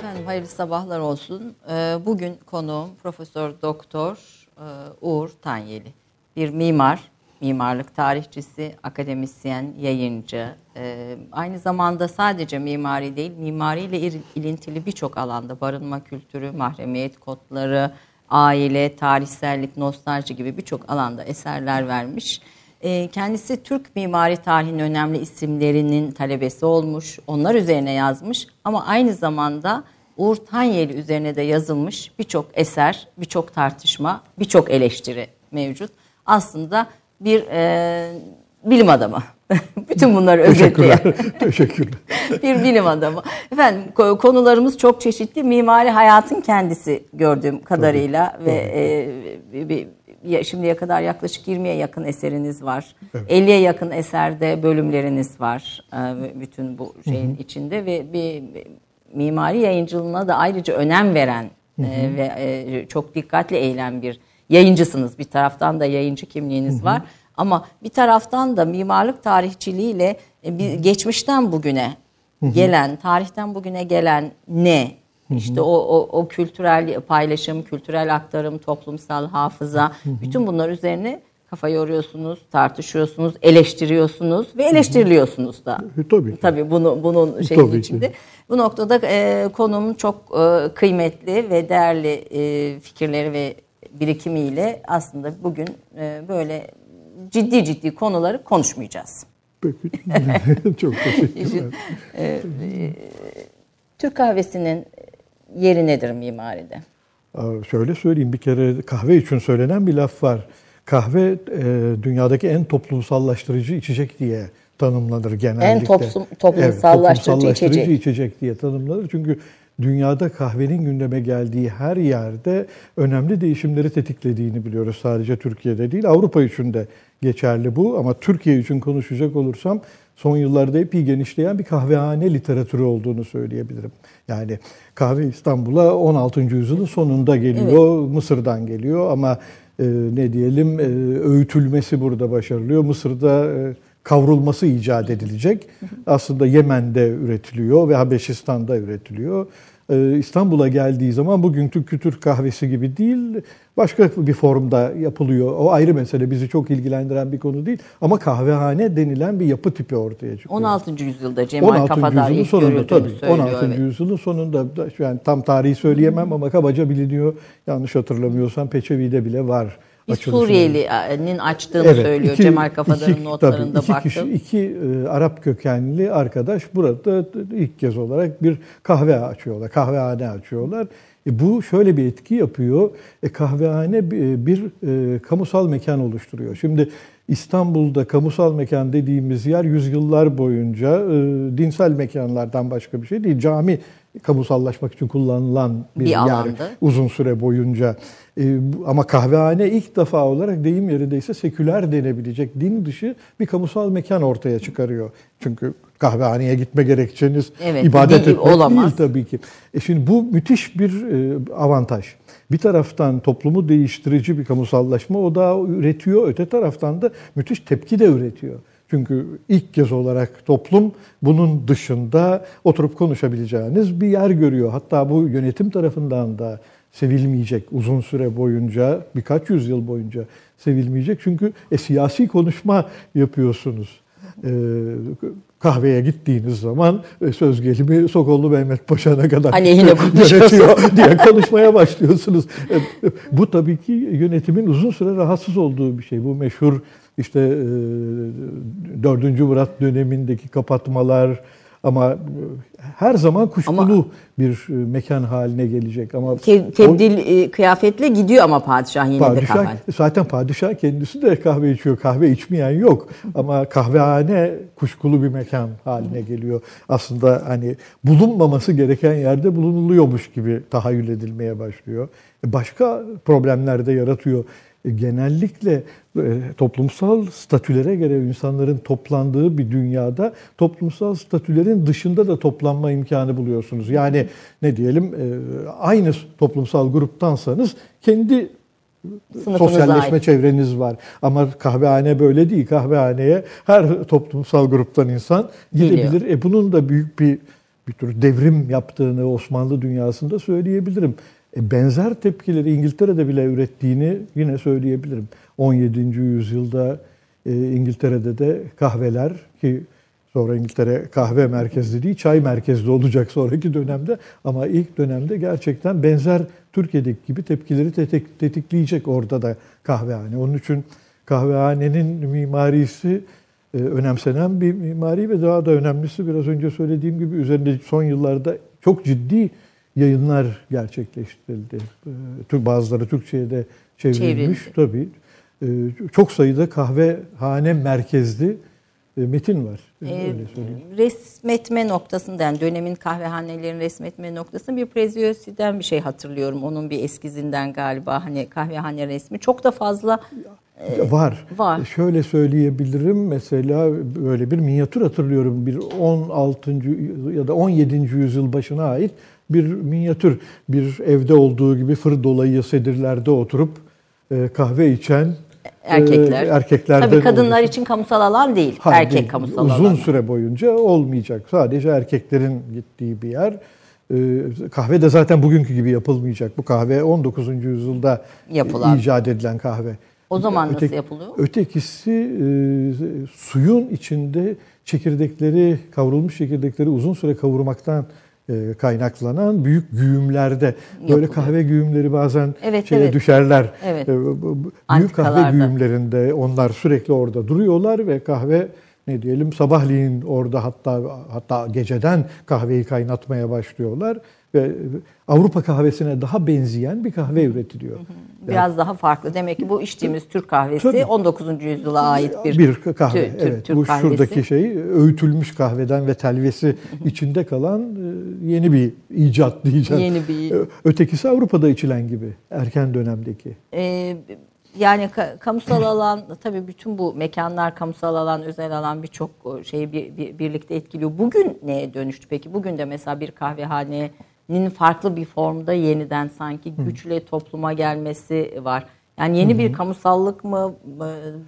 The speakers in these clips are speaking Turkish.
Efendim hayırlı sabahlar olsun. Ee, bugün konuğum Profesör Doktor e, Uğur Tanyeli. Bir mimar, mimarlık tarihçisi, akademisyen, yayıncı. Ee, aynı zamanda sadece mimari değil, mimariyle ilintili birçok alanda barınma kültürü, mahremiyet kodları, aile, tarihsellik, nostalji gibi birçok alanda eserler vermiş. Ee, kendisi Türk mimari tarihinin önemli isimlerinin talebesi olmuş, onlar üzerine yazmış ama aynı zamanda Uğur Tanyeli üzerine de yazılmış birçok eser, birçok tartışma, birçok eleştiri mevcut. Aslında bir e, bilim adamı. Bütün bunları özetleyen. Teşekkürler. Teşekkürler. bir bilim adamı. Efendim konularımız çok çeşitli. Mimari hayatın kendisi gördüğüm kadarıyla Tabii. ve e, bir, bir, şimdiye kadar yaklaşık 20'ye yakın eseriniz var. Evet. 50'ye yakın eserde bölümleriniz var. E, bütün bu şeyin hı hı. içinde ve bir mimari yayıncılığına da ayrıca önem veren hı hı. E, ve e, çok dikkatli eğilen bir yayıncısınız. Bir taraftan da yayıncı kimliğiniz hı hı. var. Ama bir taraftan da mimarlık tarihçiliğiyle geçmişten bugüne gelen, tarihten bugüne gelen ne? İşte o, o, o kültürel paylaşım, kültürel aktarım, toplumsal hafıza, bütün bunlar üzerine kafa yoruyorsunuz, tartışıyorsunuz, eleştiriyorsunuz ve eleştiriliyorsunuz da. E, tabii. Tabii bunu bunun şeyin Tabii içinde. Ki. Bu noktada e, konum çok e, kıymetli ve değerli e, fikirleri ve birikimiyle aslında bugün e, böyle ciddi ciddi konuları konuşmayacağız. Peki. çok teşekkürler. e, e, Türk kahvesinin yeri nedir mimaride? Şöyle söyleyeyim bir kere kahve için söylenen bir laf var. Kahve e, dünyadaki en toplumsallaştırıcı içecek diye tanımlanır genellikle. En toplum, toplumsallaştırıcı, evet, toplumsallaştırıcı içecek. içecek diye tanımlanır. Çünkü dünyada kahvenin gündeme geldiği her yerde önemli değişimleri tetiklediğini biliyoruz. Sadece Türkiye'de değil, Avrupa için de geçerli bu. Ama Türkiye için konuşacak olursam son yıllarda epey genişleyen bir kahvehane literatürü olduğunu söyleyebilirim. Yani kahve İstanbul'a 16. yüzyılın sonunda geliyor, evet. Mısır'dan geliyor ama e, ne diyelim e, öğütülmesi burada başarılıyor. Mısır'da e, kavrulması icat edilecek. Aslında Yemen'de üretiliyor ve Habeşistan'da üretiliyor. Ee, İstanbul'a geldiği zaman bugünkü kültür kahvesi gibi değil, başka bir formda yapılıyor. O ayrı mesele, bizi çok ilgilendiren bir konu değil. Ama kahvehane denilen bir yapı tipi ortaya çıkıyor. 16. yüzyılda Cemal 16. Kafadar ilk sonunda, tabii, söylüyor. 16. Evet. yüzyılın sonunda, yani tam tarihi söyleyemem ama kabaca biliniyor. Yanlış hatırlamıyorsam Peçevi'de bile var bir Suriyeli'nin açtığını evet, söylüyor iki, Cemal Kafadar'ın iki, notlarında tabii, iki baktım. Kişi, iki e, Arap kökenli arkadaş burada ilk kez olarak bir kahve açıyorlar, kahvehane açıyorlar. E, bu şöyle bir etki yapıyor. E, kahvehane bir, bir e, kamusal mekan oluşturuyor. Şimdi İstanbul'da kamusal mekan dediğimiz yer yüzyıllar boyunca e, dinsel mekanlardan başka bir şey değil. Cami kamusallaşmak için kullanılan bir, bir yer alandı. uzun süre boyunca. E, ama kahvehane ilk defa olarak deyim yerindeyse seküler denebilecek din dışı bir kamusal mekan ortaya çıkarıyor. Çünkü kahvehaneye gitme gerekçeniz evet, ibadet etmek olamaz. değil tabii ki. E şimdi bu müthiş bir e, avantaj. Bir taraftan toplumu değiştirici bir kamusallaşma o da üretiyor. Öte taraftan da müthiş tepki de üretiyor. Çünkü ilk kez olarak toplum bunun dışında oturup konuşabileceğiniz bir yer görüyor. Hatta bu yönetim tarafından da sevilmeyecek uzun süre boyunca, birkaç yüzyıl boyunca sevilmeyecek. Çünkü e, siyasi konuşma yapıyorsunuz. E, kahveye gittiğiniz zaman e, söz gelimi Sokollu Mehmet Paşa'na kadar Aleyhine konuşuyor diye konuşmaya başlıyorsunuz. E, bu tabii ki yönetimin uzun süre rahatsız olduğu bir şey. Bu meşhur işte e, 4. Murat dönemindeki kapatmalar, ama her zaman kuşkulu ama, bir e, mekan haline gelecek. Ama tebdil o, e, kıyafetle gidiyor ama padişah yine padişah, de kahve. Zaten padişah kendisi de kahve içiyor. Kahve içmeyen yok. ama kahvehane kuşkulu bir mekan haline geliyor. Aslında hani bulunmaması gereken yerde bulunuluyormuş gibi tahayyül edilmeye başlıyor. E, başka problemler de yaratıyor genellikle e, toplumsal statülere göre insanların toplandığı bir dünyada toplumsal statülerin dışında da toplanma imkanı buluyorsunuz. Yani ne diyelim e, aynı toplumsal gruptansanız kendi sosyalleşme ait. çevreniz var. Ama kahvehane böyle değil. Kahvehaneye her toplumsal gruptan insan gidebilir. E bunun da büyük bir bir tür devrim yaptığını Osmanlı dünyasında söyleyebilirim. E, benzer tepkileri İngiltere'de bile ürettiğini yine söyleyebilirim. 17. yüzyılda e, İngiltere'de de kahveler ki sonra İngiltere kahve merkezli değil çay merkezli olacak sonraki dönemde ama ilk dönemde gerçekten benzer Türkiye'deki gibi tepkileri tetik, tetikleyecek orada da kahvehane. Onun için kahvehanenin mimarisi e, önemsenen bir mimari ve daha da önemlisi biraz önce söylediğim gibi üzerinde son yıllarda çok ciddi yayınlar gerçekleştirildi. E, bazıları Türkçe'ye de çevrilmiş Çevrildi. tabii. E, çok sayıda kahvehane merkezli e, metin var. Ee, resmetme noktasında yani dönemin kahvehanelerin resmetme noktasında bir Preziosi'den bir şey hatırlıyorum. Onun bir eskizinden galiba hani kahvehane resmi. Çok da fazla e, var. Var. Şöyle söyleyebilirim mesela böyle bir minyatür hatırlıyorum. Bir 16. ya da 17. yüzyıl başına ait bir minyatür. Bir evde olduğu gibi fır dolayı sedirlerde oturup e, kahve içen erkekler. E, erkeklerden Tabii kadınlar olacak. için kamusal alan değil. Hayır, erkek değil. kamusal Uzun alan. Uzun süre boyunca olmayacak. Sadece erkeklerin gittiği bir yer. E, kahve de zaten bugünkü gibi yapılmayacak. Bu kahve 19. yüzyılda Yapılan. icat edilen kahve. O zaman Öte, nasıl yapılıyor? Ötekisi e, suyun içinde çekirdekleri, kavrulmuş çekirdekleri uzun süre kavurmaktan e, kaynaklanan büyük güğümlerde böyle kahve güğümleri bazen evet, şeye evet. düşerler. Evet. E, büyük kahve güğümlerinde onlar sürekli orada duruyorlar ve kahve ne diyelim sabahleyin orada hatta hatta geceden kahveyi kaynatmaya başlıyorlar ve Avrupa kahvesine daha benzeyen bir kahve üretiliyor. Biraz yani, daha farklı. Demek ki bu içtiğimiz Türk kahvesi tabii, 19. yüzyıla ait bir, bir kahve. Tü, evet, Türk bu kahvesi. şuradaki şey öğütülmüş kahveden ve telvesi içinde kalan e, yeni bir icat diyeceğim. Yeni bir. Ötekisi Avrupa'da içilen gibi erken dönemdeki. Ee, yani kamusal alan tabii bütün bu mekanlar kamusal alan, özel alan birçok şeyi bir, bir, birlikte etkiliyor. Bugün neye dönüştü peki? Bugün de mesela bir kahvehane farklı bir formda yeniden sanki güçle topluma gelmesi var. Yani yeni bir kamusallık mı,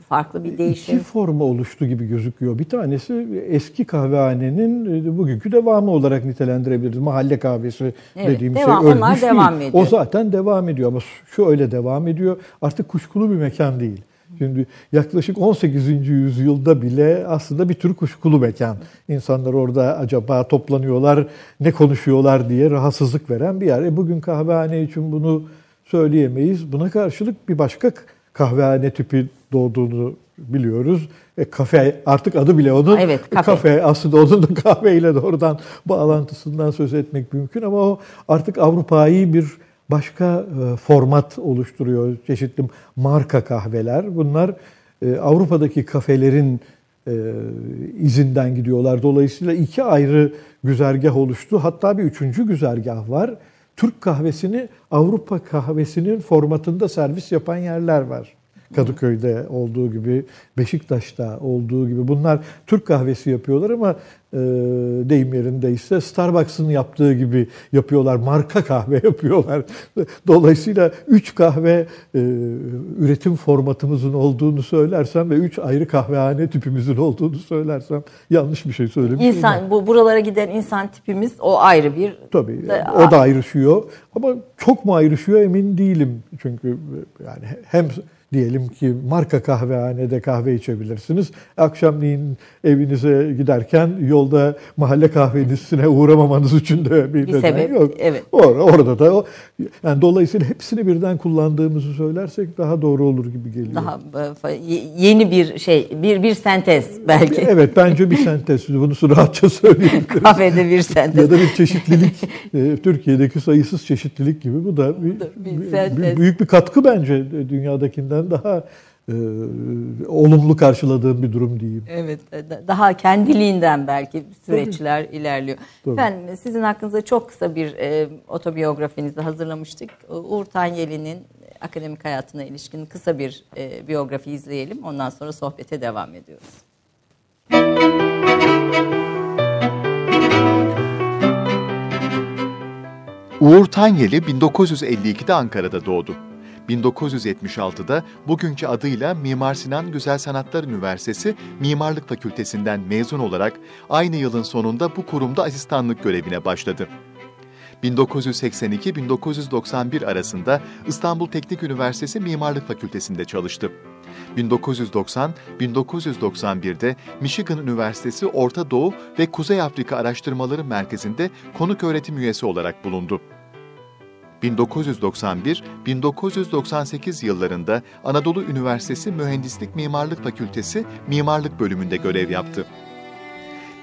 farklı bir değişim? İki formu oluştu gibi gözüküyor. Bir tanesi eski kahvehanenin e, bugünkü devamı olarak nitelendirebiliriz. Mahalle kahvesi evet, dediğim şey devam, şey ölmüş onlar değil. devam ediyor. O zaten devam ediyor ama şu öyle devam ediyor. Artık kuşkulu bir mekan değil. Şimdi yaklaşık 18. yüzyılda bile aslında bir tür kuşkulu mekan. İnsanlar orada acaba toplanıyorlar, ne konuşuyorlar diye rahatsızlık veren bir yer. E bugün kahvehane için bunu söyleyemeyiz. Buna karşılık bir başka kahvehane tipi doğduğunu biliyoruz. E, kafe artık adı bile onun. Evet, kafe. kafe aslında onun da kahveyle doğrudan bağlantısından söz etmek mümkün ama o artık Avrupa'yı bir başka e, format oluşturuyor. Çeşitli marka kahveler. Bunlar e, Avrupa'daki kafelerin e, izinden gidiyorlar. Dolayısıyla iki ayrı güzergah oluştu. Hatta bir üçüncü güzergah var. Türk kahvesini Avrupa kahvesinin formatında servis yapan yerler var. Kadıköy'de olduğu gibi, Beşiktaş'ta olduğu gibi. Bunlar Türk kahvesi yapıyorlar ama e, deyim yerindeyse Starbucks'ın yaptığı gibi yapıyorlar. Marka kahve yapıyorlar. Dolayısıyla üç kahve e, üretim formatımızın olduğunu söylersem ve üç ayrı kahvehane tipimizin olduğunu söylersem yanlış bir şey söylemişim. İnsan, bu buralara giden insan tipimiz o ayrı bir... Tabii da, o da ayrışıyor ama çok mu ayrışıyor emin değilim. Çünkü yani hem diyelim ki marka kahvehanede kahve içebilirsiniz. Akşamleyin evinize giderken yolda mahalle kahvenisine uğramamanız için de bir, bir neden sebep, yok. Evet. Or orada da o yani dolayısıyla hepsini birden kullandığımızı söylersek daha doğru olur gibi geliyor. Daha e, yeni bir şey, bir bir sentez belki. Evet, bence bir sentez. Bunu rahatça söyleyebiliriz. Kahvede bir sentez. Ya da bir çeşitlilik. E, Türkiye'deki sayısız çeşitlilik gibi bu da bir, bir, bir büyük bir katkı bence dünyadakinden açısından daha e, olumlu karşıladığım bir durum diyeyim. Evet, e, daha kendiliğinden belki süreçler Tabii. ilerliyor. Tabii. Efendim sizin hakkınızda çok kısa bir e, otobiyografinizi hazırlamıştık. Uğur Tanyeli'nin akademik hayatına ilişkin kısa bir e, biyografi izleyelim. Ondan sonra sohbete devam ediyoruz. Uğur Tanyeli 1952'de Ankara'da doğdu. 1976'da bugünkü adıyla Mimar Sinan Güzel Sanatlar Üniversitesi Mimarlık Fakültesinden mezun olarak aynı yılın sonunda bu kurumda asistanlık görevine başladı. 1982-1991 arasında İstanbul Teknik Üniversitesi Mimarlık Fakültesi'nde çalıştı. 1990-1991'de Michigan Üniversitesi Orta Doğu ve Kuzey Afrika Araştırmaları Merkezi'nde konuk öğretim üyesi olarak bulundu. 1991-1998 yıllarında Anadolu Üniversitesi Mühendislik Mimarlık Fakültesi Mimarlık Bölümünde görev yaptı.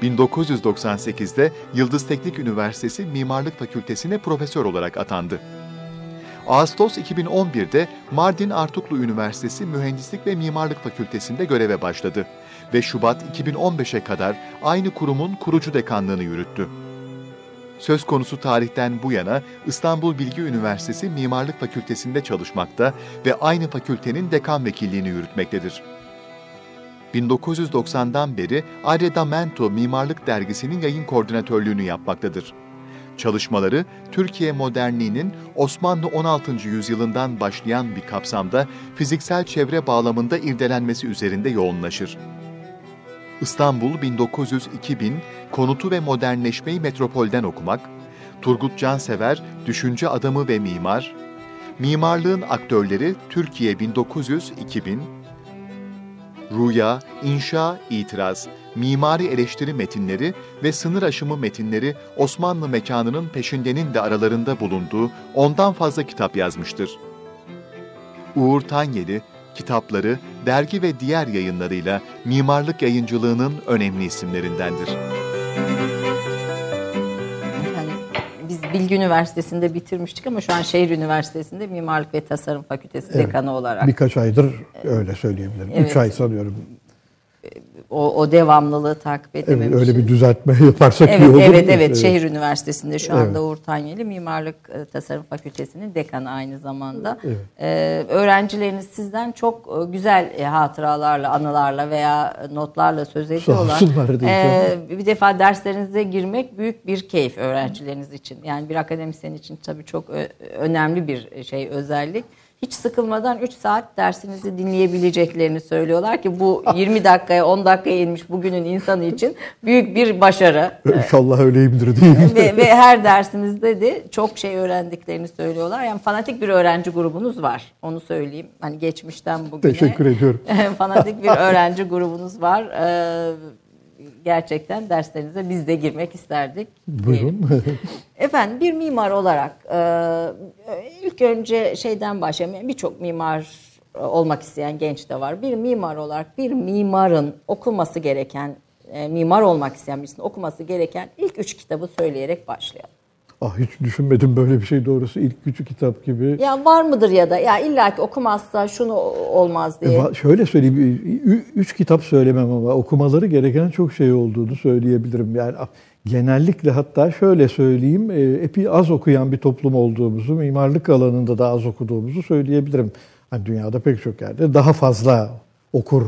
1998'de Yıldız Teknik Üniversitesi Mimarlık Fakültesine profesör olarak atandı. Ağustos 2011'de Mardin Artuklu Üniversitesi Mühendislik ve Mimarlık Fakültesinde göreve başladı ve Şubat 2015'e kadar aynı kurumun kurucu dekanlığını yürüttü. Söz konusu tarihten bu yana İstanbul Bilgi Üniversitesi Mimarlık Fakültesinde çalışmakta ve aynı fakültenin dekan vekilliğini yürütmektedir. 1990'dan beri Arredamento Mimarlık Dergisi'nin yayın koordinatörlüğünü yapmaktadır. Çalışmaları Türkiye modernliğinin Osmanlı 16. yüzyılından başlayan bir kapsamda fiziksel çevre bağlamında irdelenmesi üzerinde yoğunlaşır. İstanbul 1900-2000 Konutu ve Modernleşmeyi Metropolden okumak, Turgut Cansever Düşünce Adamı ve Mimar, Mimarlığın Aktörleri Türkiye 1900-2000, Rüya, İnşa, İtiraz, Mimari Eleştiri Metinleri ve Sınır Aşımı Metinleri Osmanlı mekanının peşindenin de aralarında bulunduğu ondan fazla kitap yazmıştır. Uğur Tanyeli, kitapları, dergi ve diğer yayınlarıyla mimarlık yayıncılığının önemli isimlerindendir. Yani biz Bilgi Üniversitesi'nde bitirmiştik ama şu an Şehir Üniversitesi'nde Mimarlık ve Tasarım Fakültesi Evet. dekanı olarak Birkaç aydır öyle söyleyebilirim. Evet. Üç ay sanıyorum. O, o devamlılığı takip Evet, edememişiz. öyle bir düzeltme yaparsak iyi Evet, olur. evet, evet. Şehir Üniversitesi'nde şu anda Evet. Uğur Tanyeli Mimarlık e, Tasarım Fakültesi'nin dekanı aynı zamanda. Evet. Ee, öğrencileriniz sizden çok e, güzel e, hatıralarla, anılarla veya notlarla söz ediyorlar. Ee, bir defa derslerinize girmek büyük bir keyif öğrencileriniz için. Yani bir akademisyen için tabii çok önemli bir şey, özellik. Hiç sıkılmadan 3 saat dersinizi dinleyebileceklerini söylüyorlar ki bu 20 dakikaya 10 dakikaya inmiş bugünün insanı için büyük bir başarı. İnşallah öyleyimdir mi? ve, ve her dersinizde de çok şey öğrendiklerini söylüyorlar. Yani fanatik bir öğrenci grubunuz var. Onu söyleyeyim. Hani geçmişten bugüne. Teşekkür ediyorum. fanatik bir öğrenci grubunuz var. Ee, gerçekten derslerinize biz de girmek isterdik. Buyurun. Efendim bir mimar olarak e, ilk önce şeyden başlayalım. Birçok mimar olmak isteyen genç de var. Bir mimar olarak bir mimarın okuması gereken, e, mimar olmak isteyen birisinin okuması gereken ilk üç kitabı söyleyerek başlayalım. Ah hiç düşünmedim böyle bir şey doğrusu. İlk küçük kitap gibi. Ya var mıdır ya da ya illaki okumazsa şunu olmaz diye. Va- Şöyle söyleyeyim, üç kitap söylemem ama okumaları gereken çok şey olduğunu söyleyebilirim. Yani a- genellikle hatta şöyle söyleyeyim, e, epey az okuyan bir toplum olduğumuzu, mimarlık alanında da az okuduğumuzu söyleyebilirim. Hani dünyada pek çok yerde daha fazla okur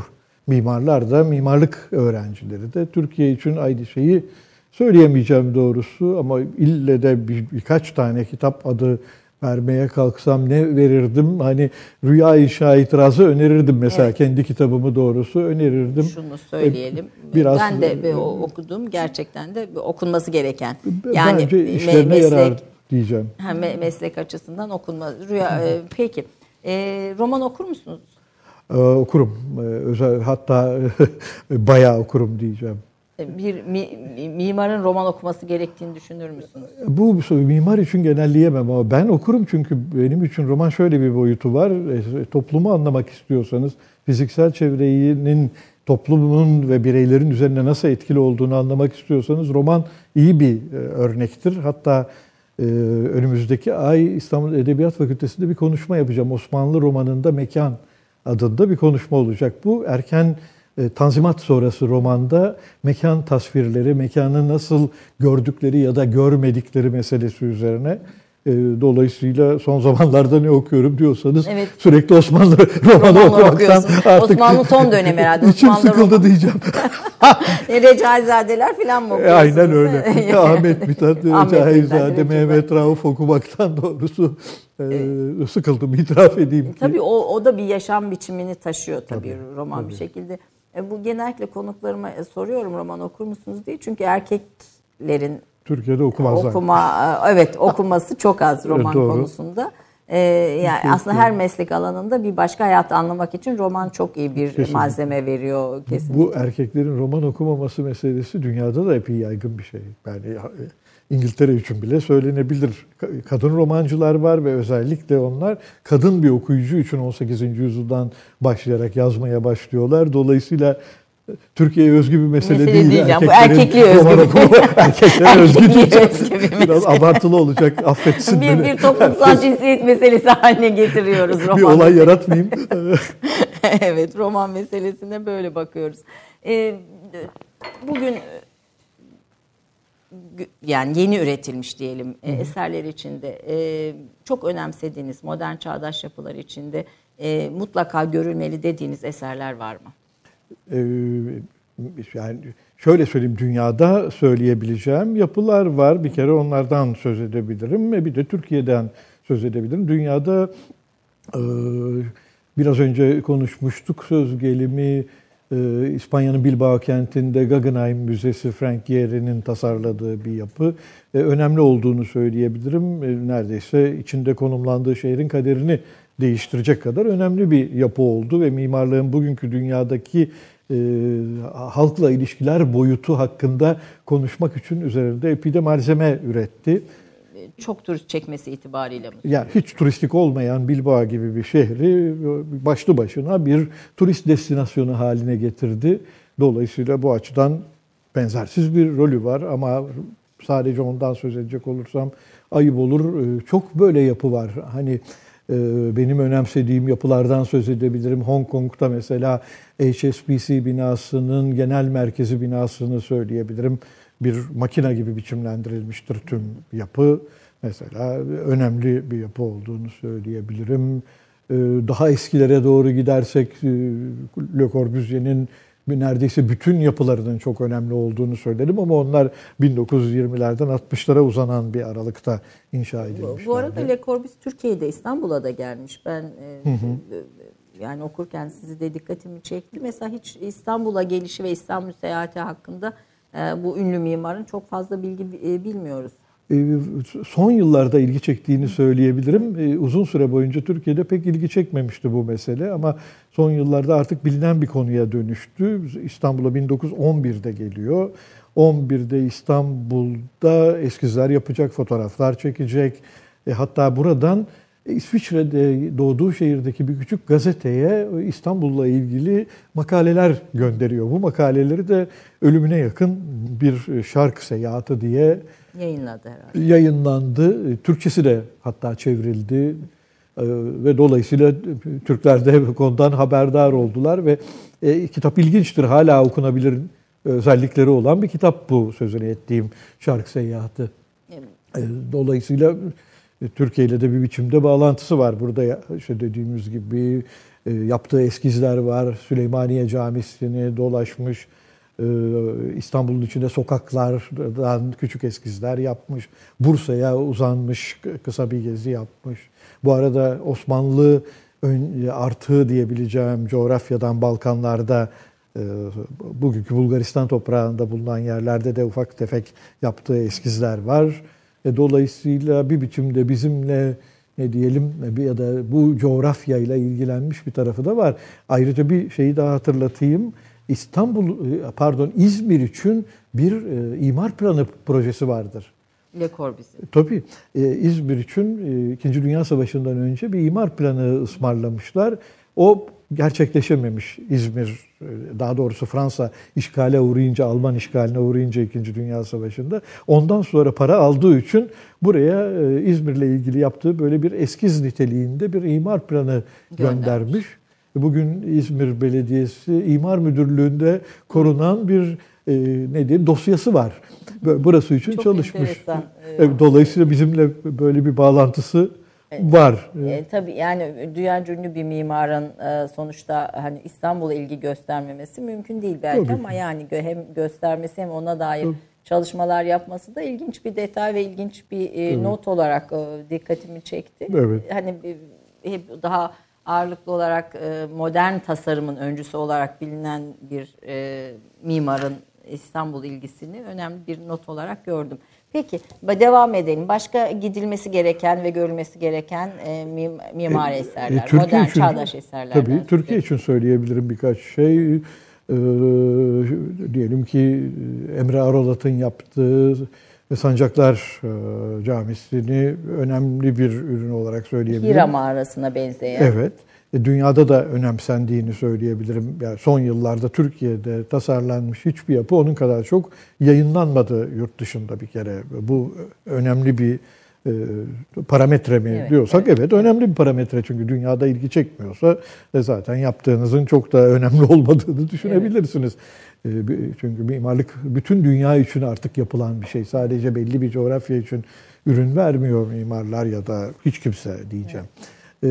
mimarlar da, mimarlık öğrencileri de. Türkiye için aynı şeyi söyleyemeyeceğim doğrusu ama ille de bir, birkaç tane kitap adı vermeye kalksam ne verirdim? Hani Rüya İnşa İtirazı önerirdim mesela Evet. kendi kitabımı doğrusu önerirdim. Şunu söyleyelim. E, biraz- ben de bir o- okudum. Gerçekten de okunması gereken. Yani işlerine meslek yarar diyeceğim. ha, me- meslek açısından okunma. Rüya e, peki. E, roman okur musunuz? Ee, okurum. Ee, özel hatta bayağı okurum diyeceğim. E, Bir mi- mi- mimarın roman okuması gerektiğini düşünür müsünüz? Bu mimar için genelleyemem ama ben okurum çünkü benim için roman şöyle bir boyutu var. E, Toplumu anlamak istiyorsanız fiziksel çevrenin toplumun ve bireylerin üzerine nasıl etkili olduğunu anlamak istiyorsanız roman iyi bir e, örnektir. Hatta e, önümüzdeki ay İstanbul Edebiyat Fakültesi'nde bir konuşma yapacağım. Osmanlı romanında Mekan adında bir konuşma olacak. Bu erken Tanzimat sonrası romanda mekan tasvirleri, mekanı nasıl gördükleri ya da görmedikleri meselesi üzerine E, dolayısıyla son zamanlarda ne okuyorum diyorsanız Evet. sürekli Osmanlı romanı Romanlar okumaktan okuyorsun. artık Osmanlı son dönem herhalde. içim Osmanlı sıkıldı roman- diyeceğim. E, Recaizadeler falan mı E, okuyorsunuz? Aynen öyle. Ahmet Mithat, Recep Mehmet Rauf okumaktan doğrusu e, sıkıldım itiraf edeyim ki. Tabii o, o da bir yaşam biçimini taşıyor tabii, Tabii, roman bir tabii. şekilde. E, bu genellikle konuklarıma e, soruyorum roman okur musunuz diye. Çünkü erkeklerin Türkiye'de okumazlar. okuma e, evet okuması çok az roman doğru. konusunda. E, yani aslında her meslek alanında bir başka hayatı anlamak için roman çok iyi bir Kesinlikle. malzeme veriyor kesin. Bu erkeklerin roman okumaması meselesi dünyada da epey yaygın bir şey. Yani İngiltere için bile söylenebilir. Ka- Kadın romancılar var ve özellikle onlar kadın bir okuyucu için 18. yüzyıldan başlayarak yazmaya başlıyorlar. Dolayısıyla e, Türkiye'ye özgü bir mesele, Mesele değil. diyeceğim. Bu erkekliğe özgü erkeklere özgü diyeceğim. Biraz abartılı olacak. Affetsin bir, beni. bir toplumsal cinsiyet meselesi haline getiriyoruz roman. bir olay yaratmayayım. evet roman meselesine böyle bakıyoruz. Ee, bugün gü- yani yeni üretilmiş diyelim e, eserler içinde e, çok önemsediğiniz modern çağdaş yapılar içinde e, mutlaka görülmeli dediğiniz eserler var mı? Ee, yani şöyle söyleyeyim dünyada söyleyebileceğim yapılar var. Bir kere onlardan söz edebilirim ve bir de Türkiye'den söz edebilirim. Dünyada e, biraz önce konuşmuştuk söz gelimi e, İspanya'nın Bilbao kentinde Guggenheim Müzesi Frank Gehry'nin tasarladığı bir yapı. E, önemli olduğunu söyleyebilirim. E, neredeyse içinde konumlandığı şehrin kaderini değiştirecek kadar önemli bir yapı oldu ve mimarlığın bugünkü dünyadaki e, halkla ilişkiler boyutu hakkında konuşmak için üzerinde epey de malzeme üretti. Çok turist çekmesi itibariyle mi? Yani hiç turistik olmayan Bilbao gibi bir şehri başlı başına bir turist destinasyonu haline getirdi. Dolayısıyla bu açıdan benzersiz bir rolü var ama sadece ondan söz edecek olursam ayıp olur. Ee, Çok böyle yapı var. Hani e, benim önemsediğim yapılardan söz edebilirim. Hong Kong'da mesela HSBC binasının genel merkezi binasını söyleyebilirim. Bir makine gibi biçimlendirilmiştir tüm yapı. Mesela önemli bir yapı olduğunu söyleyebilirim. Ee, Daha eskilere doğru gidersek e, Le Corbusier'in neredeyse bütün yapılarının çok önemli olduğunu söylerim ama onlar 1920'lerden 60'lara uzanan bir aralıkta inşa edilmişlerdi. Bu arada Le Corbusier Türkiye'de İstanbul'a da gelmiş. Ben e, yani okurken sizi de dikkatimi çekti. Mesela hiç İstanbul'a gelişi ve İstanbul seyahati hakkında e, bu ünlü mimarın çok fazla bilgi e, bilmiyoruz. Ee, son yıllarda ilgi çektiğini söyleyebilirim. Ee, Uzun süre boyunca Türkiye'de pek ilgi çekmemişti bu mesele ama son yıllarda artık bilinen bir konuya dönüştü. İstanbul'a 1911'de geliyor. 11'de İstanbul'da eskizler yapacak, fotoğraflar çekecek. E, hatta buradan İsviçre'de doğduğu şehirdeki bir küçük gazeteye İstanbul'la ilgili makaleler gönderiyor. Bu makaleleri de ölümüne yakın bir şark seyahati diye Yayınladı herhalde. yayınlandı. Türkçesi de hatta çevrildi. Ve dolayısıyla Türkler de bu konudan haberdar oldular ve e, kitap ilginçtir. Hala okunabilir özellikleri olan bir kitap bu sözünü ettiğim Şark Seyahati. Evet. E, Dolayısıyla e, Türkiye ile de bir biçimde bağlantısı var. Burada işte dediğimiz gibi e, yaptığı eskizler var. Süleymaniye Camisi'ni dolaşmış. E, İstanbul'un içinde sokaklardan küçük eskizler yapmış. Bursa'ya uzanmış kısa bir gezi yapmış. Bu arada Osmanlı artığı diyebileceğim coğrafyadan Balkanlarda e, bugünkü Bulgaristan toprağında bulunan yerlerde de ufak tefek yaptığı eskizler var. E, dolayısıyla bir biçimde bizimle ne diyelim ya da bu coğrafyayla ilgilenmiş bir tarafı da var. Ayrıca bir şeyi daha hatırlatayım. İstanbul e, pardon İzmir için bir e, imar planı projesi vardır. Le Corbusier. Tabii e, İzmir için e, İkinci Dünya Savaşı'ndan önce bir imar planı ısmarlamışlar. O gerçekleşememiş İzmir, e, daha doğrusu Fransa işgale uğrayınca, Alman işgaline uğrayınca İkinci Dünya Savaşı'nda. Ondan sonra para aldığı için buraya e, İzmir'le ilgili yaptığı böyle bir eskiz niteliğinde bir imar planı Göndermiş. göndermiş. bugün İzmir Belediyesi İmar Müdürlüğü'nde korunan bir e, ne diyeyim dosyası var. Burası için Çok çalışmış. enteresan. Evet, Dolayısıyla bizimle böyle bir bağlantısı var. E, tabii yani dünya ünlü bir mimarın e, sonuçta hani İstanbul'a ilgi göstermemesi mümkün değil belki Tabii ama yani gö- hem göstermesi hem ona dair Tabii. çalışmalar yapması da ilginç bir detay ve ilginç bir e, not olarak e, dikkatimi çekti. Evet. Hani e, hep daha ağırlıklı olarak e, modern tasarımın öncüsü olarak bilinen bir e, mimarın İstanbul ilgisini önemli bir not olarak gördüm. Peki devam edelim. Başka gidilmesi gereken ve görülmesi gereken e, mim- mimari eserler, E, Türkiye modern için- çağdaş eserlerden. Tabii Türkiye için söyleyebilirim birkaç şey. Ee, diyelim ki Emre Arolat'ın yaptığı Sancaklar e, Camisi'ni önemli bir ürün olarak söyleyebilirim. Hira mağarasına benzeyen. Evet. E, Dünyada da önemsendiğini söyleyebilirim. Yani son yıllarda Türkiye'de tasarlanmış hiçbir yapı onun kadar çok yayınlanmadı yurt dışında bir kere. Bu önemli bir e, parametre mi Evet, diyorsak evet. evet, önemli bir parametre çünkü dünyada ilgi çekmiyorsa e, zaten yaptığınızın çok da önemli olmadığını düşünebilirsiniz. E, bi- çünkü mimarlık bütün dünya için artık yapılan bir şey. Sadece belli bir coğrafya için ürün vermiyor mimarlar ya da hiç kimse diyeceğim. E,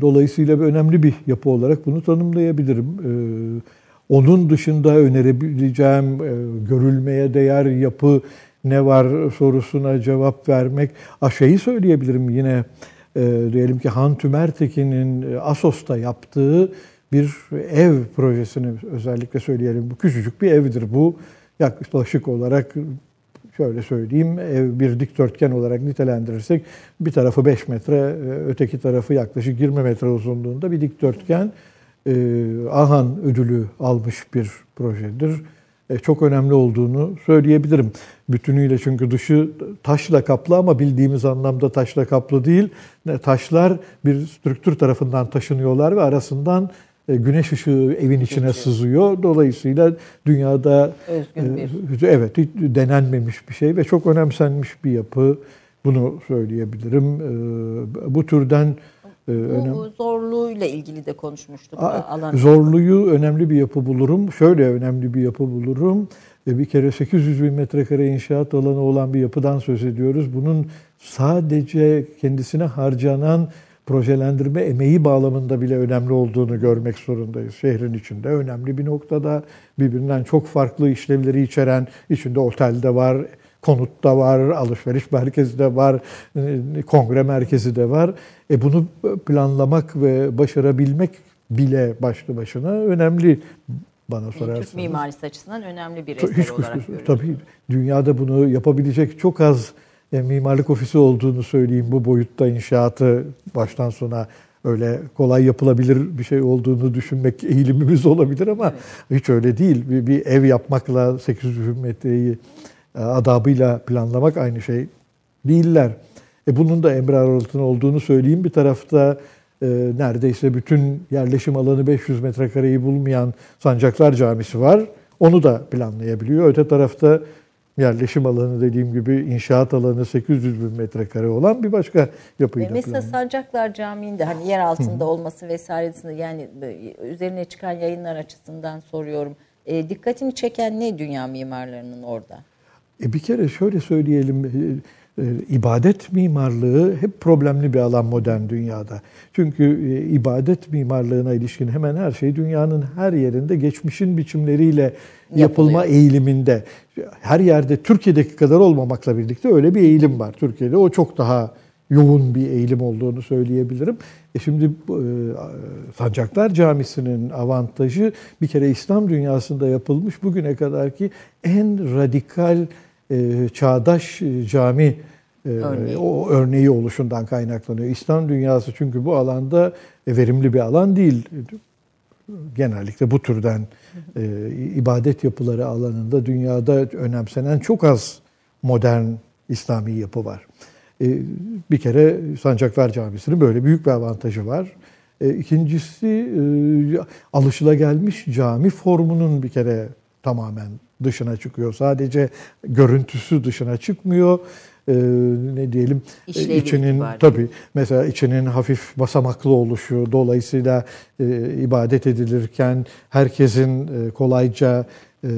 Dolayısıyla bir önemli bir yapı olarak bunu tanımlayabilirim. E, Onun dışında önerebileceğim e, görülmeye değer yapı ne var sorusuna cevap vermek. A şeyi söyleyebilirim yine e, diyelim ki Han Tümertekin'in e, Asos'ta yaptığı bir ev projesini özellikle söyleyelim. Bu küçücük bir evdir bu. Yaklaşık olarak şöyle söyleyeyim bir dikdörtgen olarak nitelendirirsek bir tarafı 5 metre e, öteki tarafı yaklaşık 20 metre uzunluğunda bir dikdörtgen e, Ahan ödülü almış bir projedir. E, çok önemli olduğunu söyleyebilirim. Bütünüyle çünkü dışı taşla kaplı ama bildiğimiz anlamda taşla kaplı değil. Taşlar bir strüktür tarafından taşınıyorlar ve arasından güneş ışığı evin içine Geçiyor. sızıyor. Dolayısıyla dünyada Özgün bir. e, Evet, hiç denenmemiş bir şey ve çok önemsenmiş bir yapı. Bunu söyleyebilirim. E, Bu türden e, önem- Bu zorluğuyla ilgili de konuşmuştuk. Alan. Zorluyu önemli bir yapı bulurum. Şöyle önemli bir yapı bulurum. E, Bir kere 800 bin metrekare inşaat alanı olan bir yapıdan söz ediyoruz. Bunun sadece kendisine harcanan projelendirme emeği bağlamında bile önemli olduğunu görmek zorundayız. Şehrin içinde önemli bir noktada birbirinden çok farklı işlevleri içeren, içinde otel de var, konut da var, alışveriş merkezi de var, kongre merkezi de var. E bunu planlamak ve başarabilmek bile başlı başına önemli bana Türk sorarsanız. mimarisi açısından önemli bir eser Hiç olarak görüyoruz. Tabii dünyada bunu yapabilecek çok az e, mimarlık ofisi olduğunu söyleyeyim. Bu boyutta inşaatı baştan sona öyle kolay yapılabilir bir şey olduğunu düşünmek eğilimimiz olabilir ama hiç öyle değil. Bir, bir ev yapmakla 800 bin metreyi e, adabıyla planlamak aynı şey değiller. E bunun da Emre Aralık'ın olduğunu söyleyeyim. Bir tarafta e, neredeyse bütün yerleşim alanı 500 metrekareyi bulmayan Sancaklar Camisi var. Onu da planlayabiliyor. Öte tarafta yerleşim alanı dediğim gibi inşaat alanı 800 bin metrekare olan bir başka yapıyı da Mesela planlıyor. Sancaklar Camii'nde hani yer altında olması vesairesinde yani üzerine çıkan yayınlar açısından soruyorum. E, dikkatini çeken ne dünya mimarlarının orada? E bir kere şöyle söyleyelim, e, ibadet mimarlığı hep problemli bir alan modern dünyada. Çünkü e, ibadet mimarlığına ilişkin hemen her şey dünyanın her yerinde geçmişin biçimleriyle yapılma Yapılıyor. eğiliminde. Her yerde Türkiye'deki kadar olmamakla birlikte öyle bir eğilim var. Türkiye'de o çok daha yoğun bir eğilim olduğunu söyleyebilirim. E şimdi e, Sancaklar Camisi'nin avantajı bir kere İslam dünyasında yapılmış bugüne kadarki en radikal e, çağdaş e, cami e, Örneği. o örneği oluşundan kaynaklanıyor. İslam dünyası çünkü bu alanda e, verimli bir alan değil. Genellikle bu türden e, ibadet yapıları alanında dünyada önemsenen çok az modern İslami yapı var. E, bir kere Sancaklar Camisi'nin böyle büyük bir avantajı var. E, İkincisi e, alışılagelmiş cami formunun bir kere tamamen dışına çıkıyor. Sadece görüntüsü dışına çıkmıyor. e, ne diyelim e, İşlevi içinin itibariyle. tabii mesela içinin hafif basamaklı oluşu dolayısıyla e, ibadet edilirken herkesin e, kolayca e,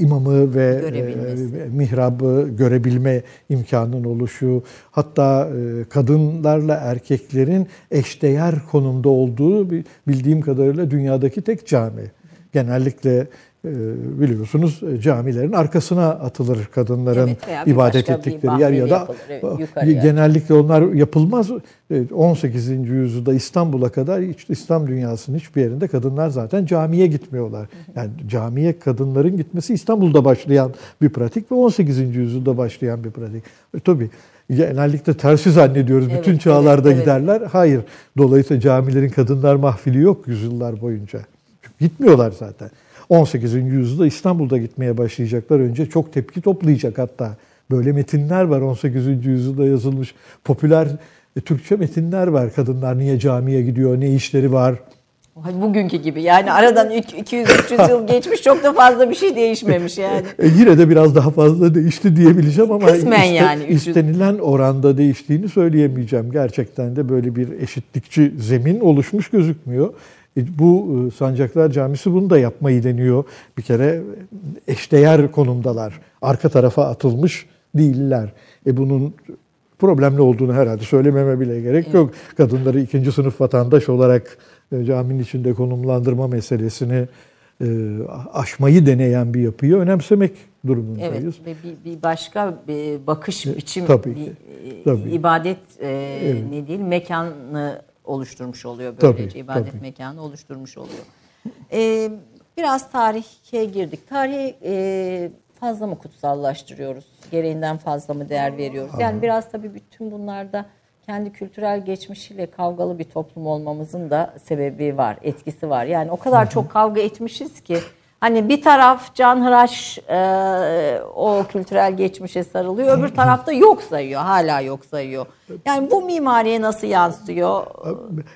imamı ve e, mihrabı görebilme imkanının oluşu, hatta e, kadınlarla erkeklerin eşdeğer konumda olduğu bildiğim kadarıyla dünyadaki tek cami. Genellikle biliyorsunuz e, camilerin arkasına atılır kadınların Evet, ibadet ettikleri yer ya da yapılır, evet, genellikle onlar yapılmaz. Evet, 18. yüzyılda İstanbul'a kadar hiç İslam dünyasının hiçbir yerinde kadınlar zaten camiye gitmiyorlar. Yani camiye kadınların gitmesi İstanbul'da başlayan bir pratik ve 18. yüzyılda başlayan bir pratik. E, tabii genellikle tersi zannediyoruz. Evet, Bütün evet, çağlarda evet. giderler. Hayır. Dolayısıyla camilerin kadınlar mahfili yok yüzyıllar boyunca. Çünkü gitmiyorlar zaten. 18. yüzyılda İstanbul'da gitmeye başlayacaklar. Önce çok tepki toplayacak hatta. Böyle metinler var 18. yüzyılda yazılmış. Popüler e, Türkçe metinler var. Kadınlar niye camiye gidiyor, ne işleri var. Bugünkü gibi yani aradan 200-300 yıl geçmiş çok da fazla bir şey değişmemiş yani. E, yine de biraz daha fazla değişti diyebileceğim ama Kısmen yani, 300 istenilen oranda değiştiğini söyleyemeyeceğim. Gerçekten de böyle bir eşitlikçi zemin oluşmuş gözükmüyor. E, Bu e, Sancaklar Camisi bunu da yapmayı deniyor. Bir kere eşdeğer konumdalar. Arka tarafa atılmış değiller. E bunun problemli olduğunu herhalde söylememe bile gerek yok. Kadınları ikinci sınıf vatandaş olarak e, caminin içinde konumlandırma meselesini aşmayı deneyen bir yapıyı önemsemek durumundayız. Evet ve bir, bir başka bir bakış biçim, tabii bir ki, tabii. ibadet e, ne değil mekanı oluşturmuş oluyor böylece Tabii, ibadet tabii. mekanı oluşturmuş oluyor. E, biraz tarihe girdik. Tarihe e, fazla mı kutsallaştırıyoruz? Gereğinden fazla mı değer veriyoruz? Yani biraz tabii bütün bunlarda kendi kültürel geçmişiyle kavgalı bir toplum olmamızın da sebebi var, etkisi var. Yani o kadar çok kavga etmişiz ki hani bir taraf canhıraş e, o kültürel geçmişe sarılıyor, öbür tarafta yok sayıyor, hala yok sayıyor. Yani bu mimariye nasıl yansıyor?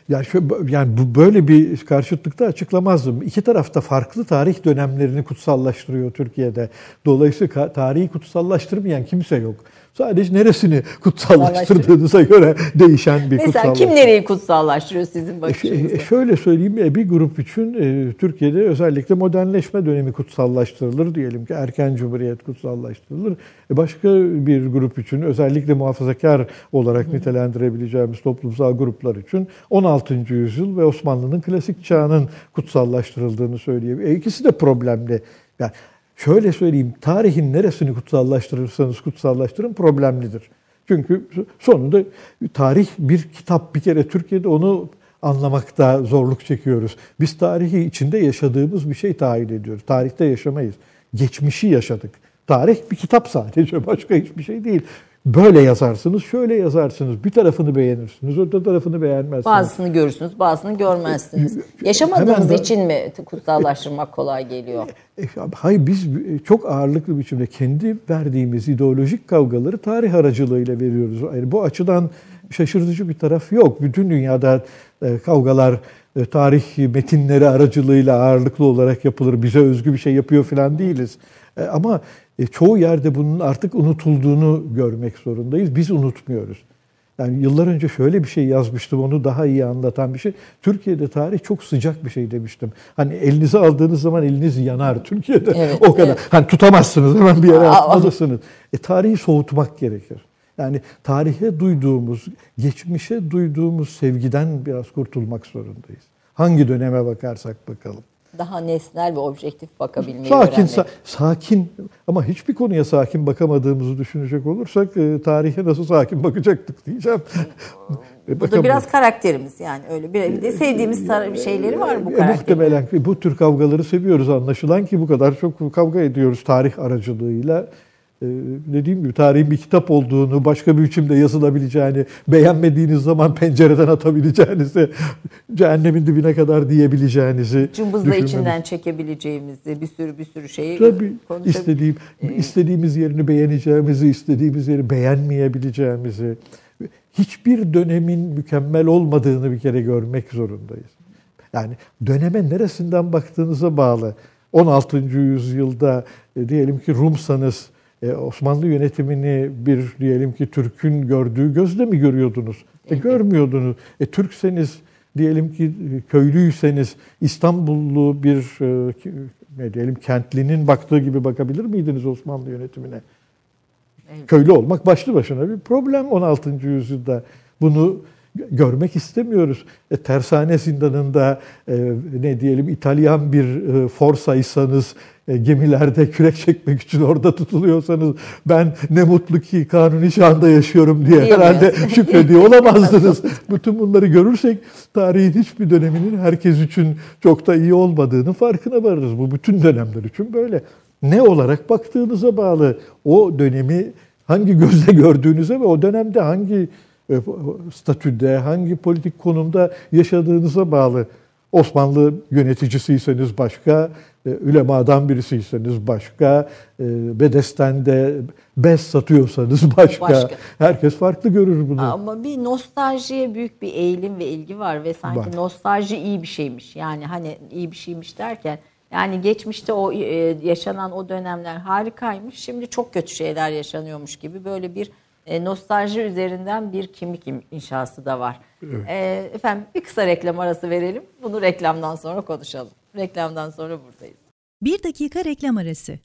Ya şu, yani bu böyle bir karşıtlıkta açıklamazdım. İki tarafta farklı tarih dönemlerini kutsallaştırıyor Türkiye'de. Dolayısıyla tarihi kutsallaştırmayan kimse yok. Sadece neresini kutsallaştırdığınıza göre değişen bir Mesela kutsallaştırma. kim nereyi kutsallaştırıyor sizin E, bakışınızda? Şöyle söyleyeyim e, bir grup için e, Türkiye'de özellikle modernleşme dönemi kutsallaştırılır diyelim ki erken cumhuriyet kutsallaştırılır. E, Başka bir grup için özellikle muhafazakar olarak nitelendirebileceğimiz toplumsal gruplar için 16. yüzyıl ve Osmanlı'nın klasik çağının kutsallaştırıldığını söyleyebilirim. E, İkisi de problemli. Yani şöyle söyleyeyim tarihin neresini kutsallaştırırsanız kutsallaştırın problemlidir. Çünkü sonunda tarih bir kitap bir kere Türkiye'de onu anlamakta zorluk çekiyoruz. Biz tarihi içinde yaşadığımız bir şey tahayyül ediyoruz. Tarihte yaşamayız. Geçmişi yaşadık. Tarih bir kitap sadece başka hiçbir şey değil. Böyle yazarsınız, şöyle yazarsınız. Bir tarafını beğenirsiniz, öte tarafını beğenmezsiniz. Bazısını görürsünüz, bazısını görmezsiniz. Yaşamadığınız de- için mi kutsallaştırmak kolay geliyor? E, Hayır biz çok ağırlıklı biçimde kendi verdiğimiz ideolojik kavgaları tarih aracılığıyla veriyoruz. Yani bu açıdan şaşırtıcı bir taraf yok. Bütün dünyada e, kavgalar e, tarih metinleri aracılığıyla ağırlıklı olarak yapılır. Bize özgü bir şey yapıyor falan değiliz. E, Ama e, çoğu yerde bunun artık unutulduğunu görmek zorundayız. Biz unutmuyoruz. Yani yıllar önce şöyle bir şey yazmıştım, onu daha iyi anlatan bir şey. Türkiye'de tarih çok sıcak bir şey demiştim. Hani elinize aldığınız zaman eliniz yanar Türkiye'de. Evet, o kadar. evet. Hani tutamazsınız, hemen bir yere atmalısınız. E, tarihi soğutmak gerekir. Yani tarihe duyduğumuz, geçmişe duyduğumuz sevgiden biraz kurtulmak zorundayız. Hangi döneme bakarsak bakalım. Daha nesnel ve objektif bakabilmeyi Sakin, öğrenmek. sa- sakin ama hiçbir konuya sakin bakamadığımızı düşünecek olursak e, tarihe nasıl sakin bakacaktık diyeceğim. E, Bu da biraz karakterimiz yani öyle bir, bir de sevdiğimiz tar- şeyleri var bu E, karakterin. muhtemelen ki bu tür kavgaları seviyoruz anlaşılan ki bu kadar çok kavga ediyoruz tarih aracılığıyla. Ee, dediğim gibi tarihin bir kitap olduğunu, başka bir biçimde yazılabileceğini, beğenmediğiniz zaman pencereden atabileceğinizi, cehennemin dibine kadar diyebileceğinizi Cımbızla düşünmemiz- içinden çekebileceğimizi bir sürü bir sürü şeyi Tabii istediğim, istediğimiz yerini beğeneceğimizi, istediğimiz yeri beğenmeyebileceğimizi, hiçbir dönemin mükemmel olmadığını bir kere görmek zorundayız. Yani döneme neresinden baktığınıza bağlı. 16. yüzyılda e, diyelim ki Rumsanız E, Osmanlı yönetimini bir diyelim ki Türk'ün gördüğü gözle mi görüyordunuz? E, görmüyordunuz. E, Türkseniz diyelim ki köylüyseniz İstanbullu bir e, ne diyelim kentlinin baktığı gibi bakabilir miydiniz Osmanlı yönetimine? Evet. Köylü olmak başlı başına bir problem 16. yüzyılda. Bunu görmek istemiyoruz. E, tersane zindanında e, ne diyelim İtalyan bir e, forsaysanız e, gemilerde kürek çekmek için orada tutuluyorsanız ben ne mutlu ki kanuni çağında yaşıyorum diye herhalde şükrediyor olamazdınız. Bütün bunları görürsek tarihin hiçbir döneminin herkes için çok da iyi olmadığını farkına varırız. Bu bütün dönemler için böyle. Ne olarak baktığınıza bağlı. O dönemi hangi gözle gördüğünüze ve o dönemde hangi statüde, hangi politik konumda yaşadığınıza bağlı. Osmanlı yöneticisiyseniz başka, e, ülemadan birisiyseniz başka, e, Bedesten de bez satıyorsanız başka. başka. Herkes farklı görür bunu. Ama bir nostaljiye büyük bir eğilim ve ilgi var ve sanki var. nostalji iyi bir şeymiş. Yani hani iyi bir şeymiş derken yani geçmişte o yaşanan o dönemler harikaymış. Şimdi çok kötü şeyler yaşanıyormuş gibi böyle bir e, nostalji üzerinden bir kimlik inşası da var. Evet. E, efendim bir kısa reklam arası verelim. Bunu reklamdan sonra konuşalım. Reklamdan sonra buradayız. Bir dakika reklam arası.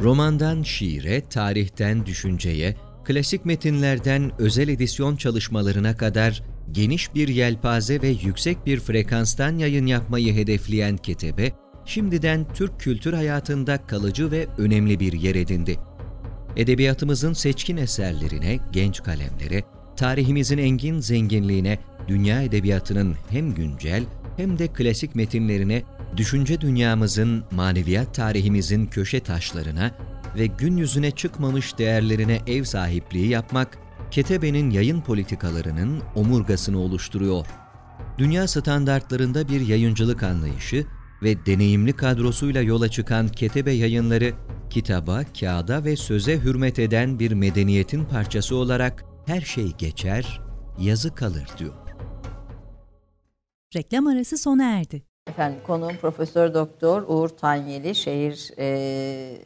Romandan şiire, tarihten düşünceye, klasik metinlerden özel edisyon çalışmalarına kadar geniş bir yelpaze ve yüksek bir frekanstan yayın yapmayı hedefleyen Ketebe, şimdiden Türk kültür hayatında kalıcı ve önemli bir yer edindi. Edebiyatımızın seçkin eserlerine, genç kalemlere, tarihimizin engin zenginliğine, dünya edebiyatının hem güncel hem de klasik metinlerine, düşünce dünyamızın, maneviyat tarihimizin köşe taşlarına ve gün yüzüne çıkmamış değerlerine ev sahipliği yapmak, Ketebe'nin yayın politikalarının omurgasını oluşturuyor. Dünya standartlarında bir yayıncılık anlayışı ve deneyimli kadrosuyla yola çıkan Ketebe Yayınları, kitaba, kağıda ve söze hürmet eden bir medeniyetin parçası olarak her şey geçer, yazı kalır diyor. Reklam arası sona erdi. Efendim konuğum Profesör Doktor Uğur Tanyeli, Şehir e,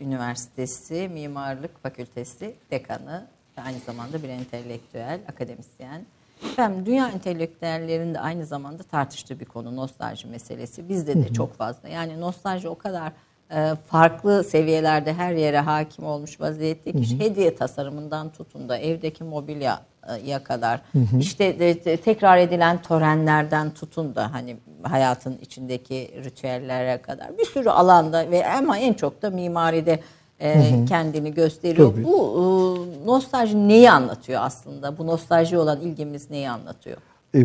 Üniversitesi Mimarlık Fakültesi Dekanı ve aynı zamanda bir entelektüel, akademisyen. Efendim dünya entelektüellerinin de aynı zamanda tartıştığı bir konu nostalji meselesi. Bizde de çok fazla. Yani nostalji o kadar e, farklı seviyelerde her yere hakim olmuş vaziyette ki hediye tasarımından tutun da evdeki mobilyaya kadar. İşte de, tekrar edilen törenlerden tutun da hani hayatın içindeki ritüellere kadar. Bir sürü alanda ve ama en çok da mimaride e, kendini gösteriyor. Tabii. Bu e, nostalji neyi anlatıyor aslında? Bu nostalji olan ilgimiz neyi anlatıyor? E,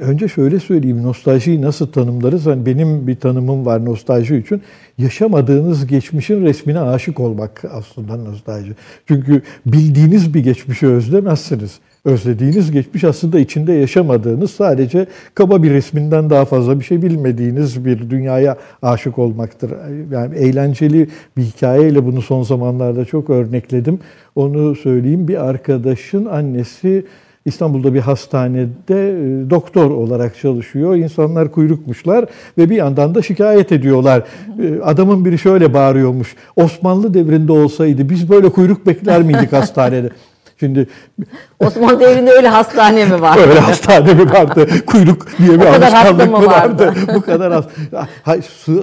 önce şöyle söyleyeyim, nostaljiyi nasıl tanımlarız? Hani benim bir tanımım var nostalji için. Yaşamadığınız geçmişin resmine aşık olmak aslında nostalji. Çünkü bildiğiniz bir geçmişi özlemezsiniz özlediğiniz geçmiş aslında içinde yaşamadığınız sadece kaba bir resminden daha fazla bir şey bilmediğiniz bir dünyaya aşık olmaktır. Yani eğlenceli bir hikayeyle bunu son zamanlarda çok örnekledim. Onu söyleyeyim bir arkadaşın annesi İstanbul'da bir hastanede e, doktor olarak çalışıyor. İnsanlar kuyrukmuşlar ve bir yandan da şikayet ediyorlar. E, adamın biri şöyle bağırıyormuş. Osmanlı devrinde olsaydı biz böyle kuyruk bekler miydik hastanede? Şimdi Osmanlı devrinde öyle hastane mi var? öyle hastane mi vardı? Kuyruk diye bir alışkanlık mı vardı? vardı? bu kadar az.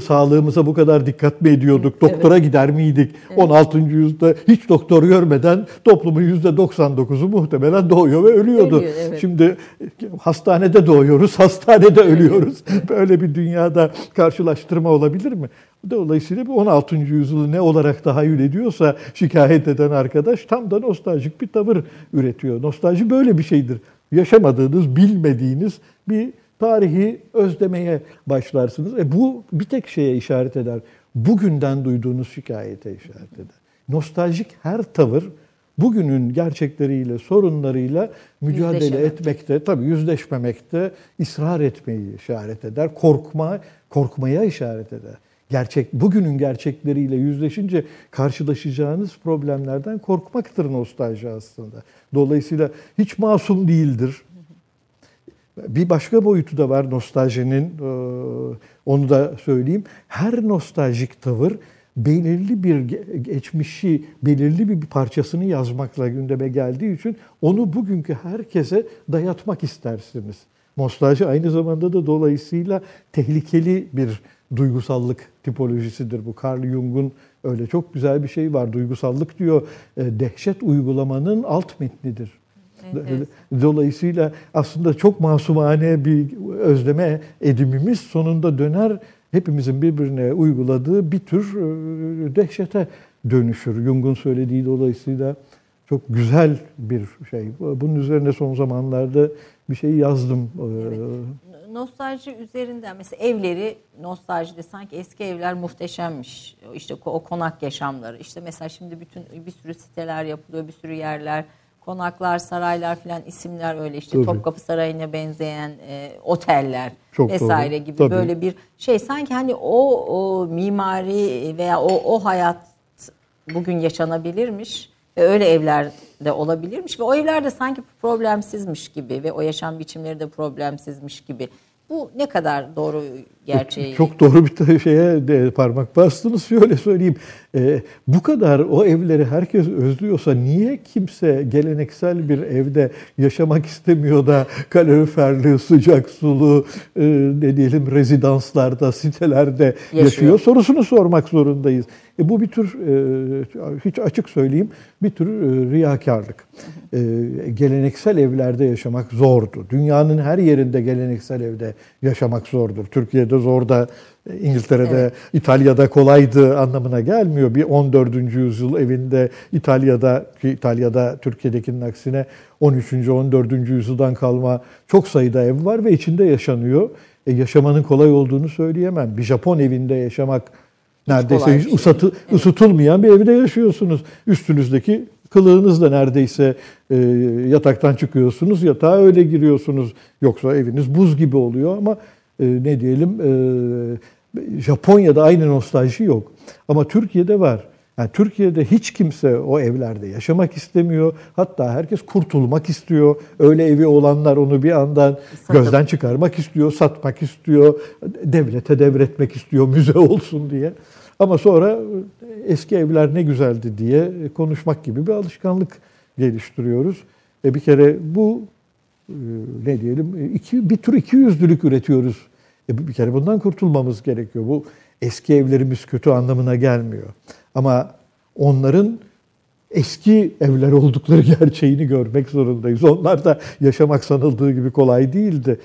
Sağlığımıza bu kadar dikkat mi ediyorduk? Doktora evet. gider miydik? Evet. 16. yüzyılda hiç doktor görmeden toplumun %99'u muhtemelen doğuyor ve ölüyordu. Ölüyor, evet. Şimdi hastanede doğuyoruz, hastanede ölüyoruz. Böyle bir dünyada karşılaştırma olabilir mi? Dolayısıyla bu 16. yüzyılı ne olarak tahayyül ediyorsa şikayet eden arkadaş tam da nostaljik bir tavır üretiyor. Nostalji böyle bir şeydir. Yaşamadığınız, bilmediğiniz bir tarihi özlemeye başlarsınız. E bu bir tek şeye işaret eder. Bugünden duyduğunuz şikayete işaret eder. Nostaljik her tavır bugünün gerçekleriyle, sorunlarıyla mücadele Yüzleşemek. etmekte, tabii yüzleşmemekte, ısrar etmeyi işaret eder. Korkma, korkmaya işaret eder gerçek bugünün gerçekleriyle yüzleşince karşılaşacağınız problemlerden korkmaktır nostalji aslında. Dolayısıyla hiç masum değildir. Bir başka boyutu da var nostaljinin. Onu da söyleyeyim. Her nostaljik tavır belirli bir geçmişi, belirli bir parçasını yazmakla gündeme geldiği için onu bugünkü herkese dayatmak istersiniz. Nostalji aynı zamanda da dolayısıyla tehlikeli bir duygusallık tipolojisidir bu. Carl Jung'un öyle çok güzel bir şey var. Duygusallık diyor, e, dehşet uygulamanın alt metnidir. Evet. Dolayısıyla aslında çok masumane bir özleme edimimiz sonunda döner hepimizin birbirine uyguladığı bir tür e, dehşete dönüşür. Jung'un söylediği dolayısıyla çok güzel bir şey. Bunun üzerine son zamanlarda bir şey yazdım. Evet. Nostalji üzerinden mesela evleri nostaljide sanki eski evler muhteşemmiş. İşte o konak yaşamları. İşte mesela şimdi bütün bir sürü siteler yapılıyor, bir sürü yerler konaklar, saraylar filan isimler öyle işte Tabii. Topkapı Sarayı'na benzeyen e, oteller Çok vesaire doğru. gibi Tabii. böyle bir şey sanki hani o, o mimari veya o o hayat bugün yaşanabilirmiş öyle evler de olabilirmiş ve o evler de sanki problemsizmiş gibi ve o yaşam biçimleri de problemsizmiş gibi. Bu ne kadar doğru gerçeği? Çok doğru bir şeye de parmak bastınız. Şöyle söyleyeyim. E, bu kadar o evleri herkes özlüyorsa niye kimse geleneksel bir evde yaşamak istemiyor da kaloriferli, sıcak sulu, e, ne diyelim rezidanslarda, sitelerde yaşıyor, yaşıyor sorusunu sormak zorundayız. E, bu bir tür, e, hiç açık söyleyeyim, bir tür e, riyakarlık. E, geleneksel evlerde yaşamak zordu. Dünyanın her yerinde geleneksel evde yaşamak zordur. Türkiye'de zor da e, İngiltere'de, evet. İtalya'da kolaydı anlamına gelmiyor. Bir 14. yüzyıl evinde İtalya'da ki İtalya'da Türkiye'dekinin aksine 13. 14. yüzyıldan kalma çok sayıda ev var ve içinde yaşanıyor. E, yaşamanın kolay olduğunu söyleyemem. Bir Japon evinde yaşamak neredeyse hiç ısıtı, evet. ısıtılmayan bir evde yaşıyorsunuz. Üstünüzdeki kılığınızla neredeyse e, yataktan çıkıyorsunuz, yatağa öyle giriyorsunuz. Yoksa eviniz buz gibi oluyor ama ne diyelim e, Japonya'da aynı nostalji yok. Ama Türkiye'de var. Yani Türkiye'de hiç kimse o evlerde yaşamak istemiyor. Hatta herkes kurtulmak istiyor. Öyle evi olanlar onu bir andan gözden çıkarmak istiyor, satmak istiyor, devlete devretmek istiyor, müze olsun diye. Ama sonra eski evler ne güzeldi diye konuşmak gibi bir alışkanlık geliştiriyoruz. E bir kere bu e, ne diyelim iki, bir tür iki yüzlülük üretiyoruz. E bir kere bundan kurtulmamız gerekiyor. Bu eski evlerimiz kötü anlamına gelmiyor. Ama onların eski evler oldukları gerçeğini görmek zorundayız. Onlar da yaşamak sanıldığı gibi kolay değildi.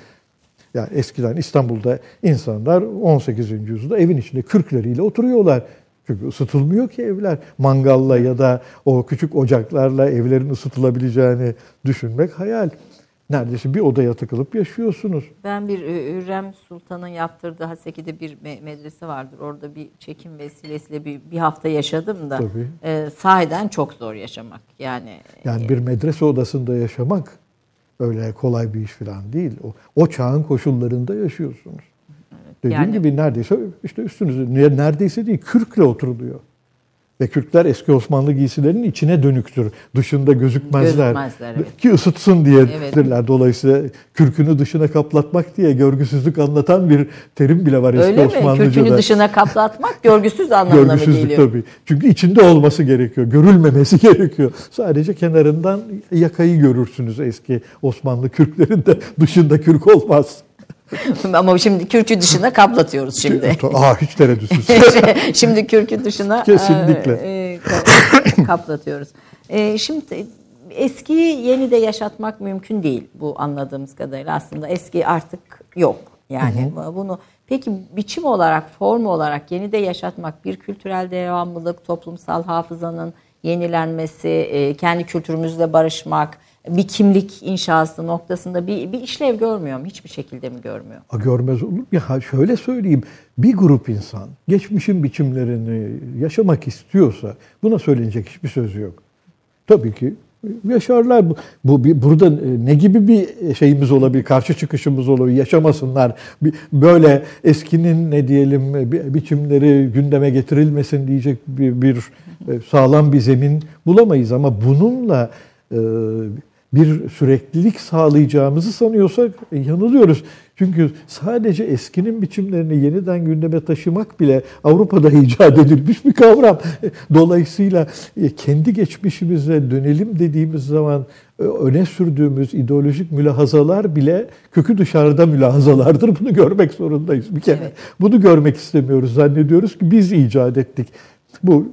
Yani eskiden İstanbul'da insanlar 18. yüzyılda evin içinde kürkleriyle oturuyorlar. Çünkü ısıtılmıyor ki evler. Mangalla ya da o küçük ocaklarla evlerin ısıtılabileceğini düşünmek hayal. Neredeyse bir odaya tıkılıp yaşıyorsunuz. Ben bir Hürrem Sultan'ın yaptırdığı Haseki'de bir medrese vardır. Orada bir çekim vesilesiyle bir, bir hafta yaşadım da. Tabii. E, sahiden çok zor yaşamak. Yani yani e, bir medrese odasında yaşamak öyle kolay bir iş falan değil. O, o çağın koşullarında yaşıyorsunuz. Evet, Dediğim yani, gibi neredeyse işte üstünüzde neredeyse değil kürkle oturuluyor. Ve Kürtler eski Osmanlı giysilerinin içine dönüktür. Dışında gözükmezler. Gözükmezler evet. Ki ısıtsın diyedirler. Evet. Dolayısıyla kürkünü dışına kaplatmak diye görgüsüzlük anlatan bir terim bile var eski Öyle Osmanlıca'da. Öyle mi? Kürkünü dışına kaplatmak görgüsüz anlamına mı geliyor? tabii. Çünkü içinde olması gerekiyor. Görülmemesi gerekiyor. Sadece kenarından yakayı görürsünüz eski Osmanlı kürklerinde. Dışında kürk olmaz. Ama şimdi kürkü dışına kaplatıyoruz şimdi. Aa hiç tereddütsüz. şimdi kürkü dışına Kesinlikle. E, e kaplatıyoruz. E, şimdi eskiyi yeni de yaşatmak mümkün değil bu anladığımız kadarıyla. Aslında eski artık yok. Yani hı hı. bunu peki biçim olarak, form olarak yeni de yaşatmak bir kültürel devamlılık, toplumsal hafızanın yenilenmesi, e, kendi kültürümüzle barışmak, bir kimlik inşası noktasında bir, bir işlev görmüyor mu? Hiçbir şekilde mi görmüyor? A, görmez olur mu? Şöyle söyleyeyim. Bir grup insan geçmişin biçimlerini yaşamak istiyorsa buna söylenecek hiçbir söz yok. Tabii ki yaşarlar. Bu, bu bir, burada ne gibi bir şeyimiz olabilir, karşı çıkışımız olabilir, yaşamasınlar. Bir, böyle eskinin ne diyelim biçimleri gündeme getirilmesin diyecek bir, bir sağlam bir zemin bulamayız ama bununla bir süreklilik sağlayacağımızı sanıyorsak e, yanılıyoruz. Çünkü sadece eskinin biçimlerini yeniden gündeme taşımak bile Avrupa'da icat edilmiş bir kavram. Dolayısıyla e, kendi geçmişimize dönelim dediğimiz zaman e, öne sürdüğümüz ideolojik mülahazalar bile kökü dışarıda mülahazalardır. Bunu görmek zorundayız bir kere. Evet. Bunu görmek istemiyoruz. Zannediyoruz ki biz icat ettik. Bu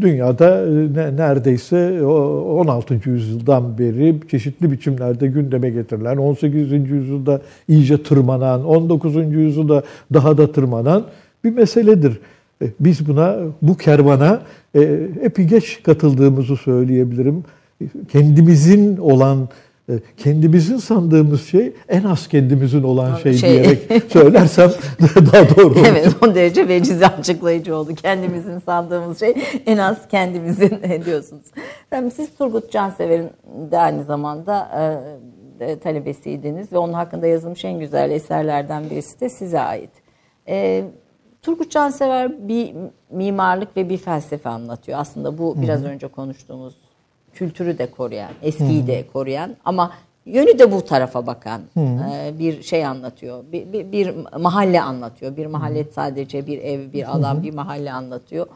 dünyada e, neredeyse 16. yüzyıldan beri çeşitli biçimlerde gündeme getirilen, 18. yüzyılda iyice tırmanan, 19. yüzyılda daha da tırmanan bir meseledir. E, biz buna, bu kervana e, epey geç katıldığımızı söyleyebilirim. Kendimizin olan e, kendimizin sandığımız şey en az kendimizin olan şey, şey. diyerek söylersem daha doğru olur. Evet o derece vecize açıklayıcı oldu. Kendimizin sandığımız şey en az kendimizin diyorsunuz. Efendim, siz Turgut Cansever'in de aynı zamanda e, talebesiydiniz ve onun hakkında yazılmış en güzel eserlerden birisi de size ait. E, Turgut Cansever bir mimarlık ve bir felsefe anlatıyor. Aslında bu biraz Hı-hı. önce konuştuğumuz kültürü de koruyan, eskiyi de koruyan ama yönü de bu tarafa bakan e, bir şey anlatıyor. Bir, bir, bir mahalle anlatıyor. Bir mahalle sadece bir ev, bir alan, bir mahalle anlatıyor.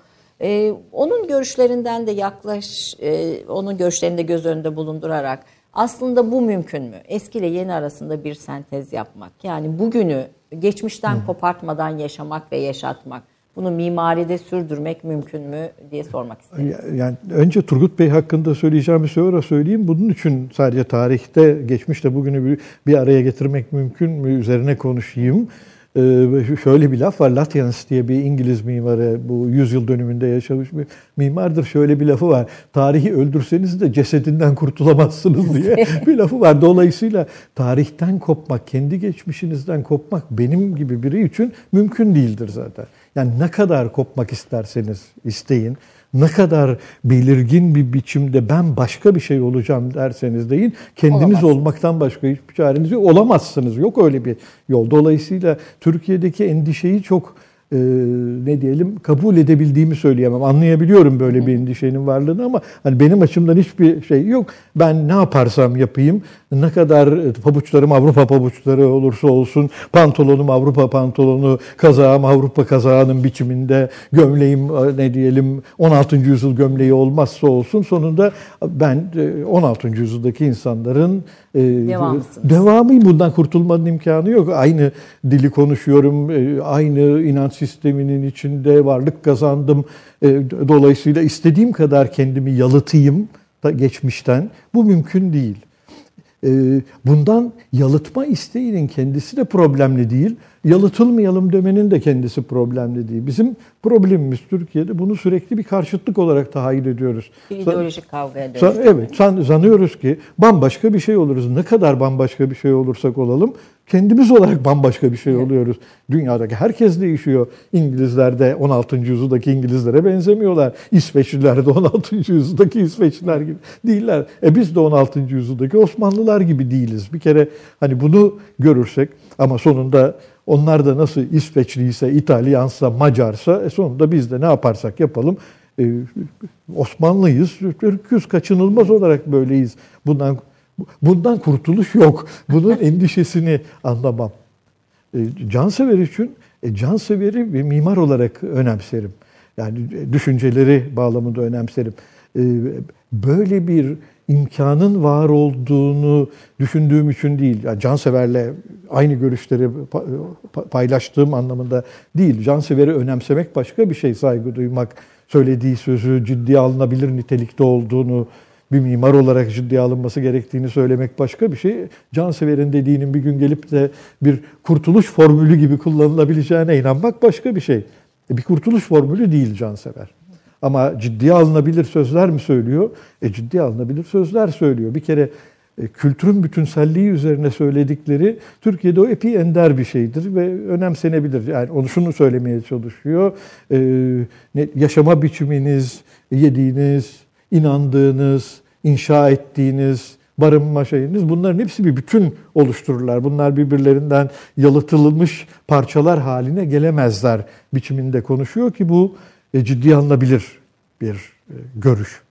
Ee, onun görüşlerinden de yaklaş, e, onun görüşlerini de göz önünde bulundurarak aslında bu mümkün mü? Eski ile yeni arasında bir sentez yapmak. Yani bugünü geçmişten kopartmadan yaşamak ve yaşatmak. Bunu mimaride sürdürmek mümkün mü diye sormak istedim. Yani önce Turgut Bey hakkında söyleyeceğim bir sonra söyleyeyim. Bunun için sadece tarihte, geçmişte bugünü bir araya getirmek mümkün mü üzerine konuşayım. Ee, şöyle bir laf var. Latians diye bir İngiliz mimarı bu yüzyıl dönümünde yaşamış bir mimardır. Şöyle bir lafı var. Tarihi öldürseniz de cesedinden kurtulamazsınız diye bir lafı var. Dolayısıyla tarihten kopmak, kendi geçmişinizden kopmak benim gibi biri için mümkün değildir zaten. Yani ne kadar kopmak isterseniz isteyin, ne kadar belirgin bir biçimde ben başka bir şey olacağım derseniz deyin, kendiniz Olamaz. olmaktan başka hiçbir çareniz yok. Olamazsınız. Yok öyle bir yol. Dolayısıyla Türkiye'deki endişeyi çok e, ne diyelim kabul edebildiğimi söyleyemem. Anlayabiliyorum böyle bir endişenin varlığını ama hani benim açımdan hiçbir şey yok. Ben ne yaparsam yapayım, ne kadar e, pabuçlarım Avrupa pabuçları olursa olsun, pantolonum Avrupa pantolonu, kazağım Avrupa kazağının biçiminde, gömleğim e, ne diyelim 16. yüzyıl gömleği olmazsa olsun sonunda ben 16. yüzyıldaki insanların Devamıyım. Bundan kurtulmanın imkanı yok. Aynı dili konuşuyorum, aynı inanç sisteminin içinde varlık kazandım. E, dolayısıyla istediğim kadar kendimi yalıtayım da geçmişten. Bu mümkün değil. E, bundan yalıtma isteğinin kendisi de problemli değil. Yalıtılmayalım demenin de kendisi problemli değil. Bizim problemimiz Türkiye'de bunu sürekli bir karşıtlık olarak tahayyül ediyoruz. İdeolojik kavga ediyoruz. Evet, sanıyoruz ki bambaşka bir şey oluruz. Ne kadar bambaşka bir şey olursak olalım kendimiz olarak bambaşka bir şey oluyoruz. Dünyadaki herkes değişiyor. İngilizler de 16. yüzyıldaki İngilizlere benzemiyorlar. İsveçliler de 16. yüzyıldaki İsveçliler gibi değiller. E biz de 16. yüzyıldaki Osmanlılar gibi değiliz. Bir kere hani bunu görürsek ama sonunda onlar da nasıl İsveçliyse, İtalyansa, Macarsa e sonunda biz de ne yaparsak yapalım e, Osmanlıyız. Türküz kaçınılmaz olarak böyleyiz. Bundan Bundan kurtuluş yok. Bunun endişesini anlamam. E, cansever için e, canseveri bir mimar olarak önemserim. Yani düşünceleri bağlamında önemserim. E, böyle bir imkanın var olduğunu düşündüğüm için değil. Yani canseverle aynı görüşleri paylaştığım anlamında değil. Canseveri önemsemek başka bir şey, saygı duymak, söylediği sözü ciddiye alınabilir nitelikte olduğunu bir mimar olarak ciddiye alınması gerektiğini söylemek başka bir şey. Cansever'in dediğinin bir gün gelip de bir kurtuluş formülü gibi kullanılabileceğine inanmak başka bir şey. E, bir kurtuluş formülü değil Cansever. Ama ciddiye alınabilir sözler mi söylüyor? E ciddiye alınabilir sözler söylüyor. Bir kere e, kültürün bütünselliği üzerine söyledikleri Türkiye'de o epey ender bir şeydir ve önemsenebilir. Yani onu şunu söylemeye çalışıyor. E, ne, yaşama biçiminiz, yediğiniz, inandığınız, inşa ettiğiniz, barınma şeyiniz bunların hepsi bir bütün oluştururlar. Bunlar birbirlerinden yalıtılmış parçalar haline gelemezler biçiminde konuşuyor ki bu e, ciddi alınabilir bir e, görüş.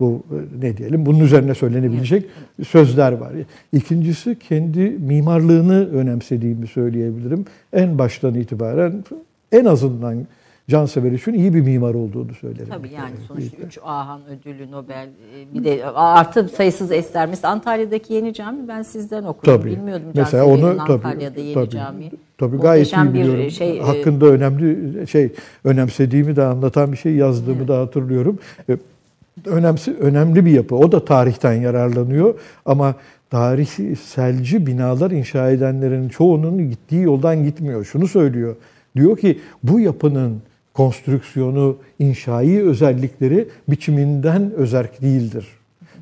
Bu e, ne diyelim bunun üzerine söylenebilecek sözler var. İkincisi kendi mimarlığını önemsediğimi söyleyebilirim. En baştan itibaren en azından cansever için iyi bir mimar olduğunu söylerim. Tabii yani sonuçta 3 Ahan ödülü, Nobel e, bir de artı sayısız eser. Mesela Antalya'daki yeni cami ben sizden okudum. Tabii. Bilmiyordum Mesela onu tabii, Antalya'da yeni tabii, cami. Tabii gayet iyi Muhteşem bir biliyorum. şey, e, Hakkında önemli şey önemsediğimi de anlatan bir şey yazdığımı da hatırlıyorum. E, Önemsi, önemli bir yapı. O da tarihten yararlanıyor ama tarihselci binalar inşa edenlerin çoğunun gittiği yoldan gitmiyor. Şunu söylüyor. Diyor ki bu yapının konstrüksiyonu, inşai özellikleri biçiminden özerk değildir.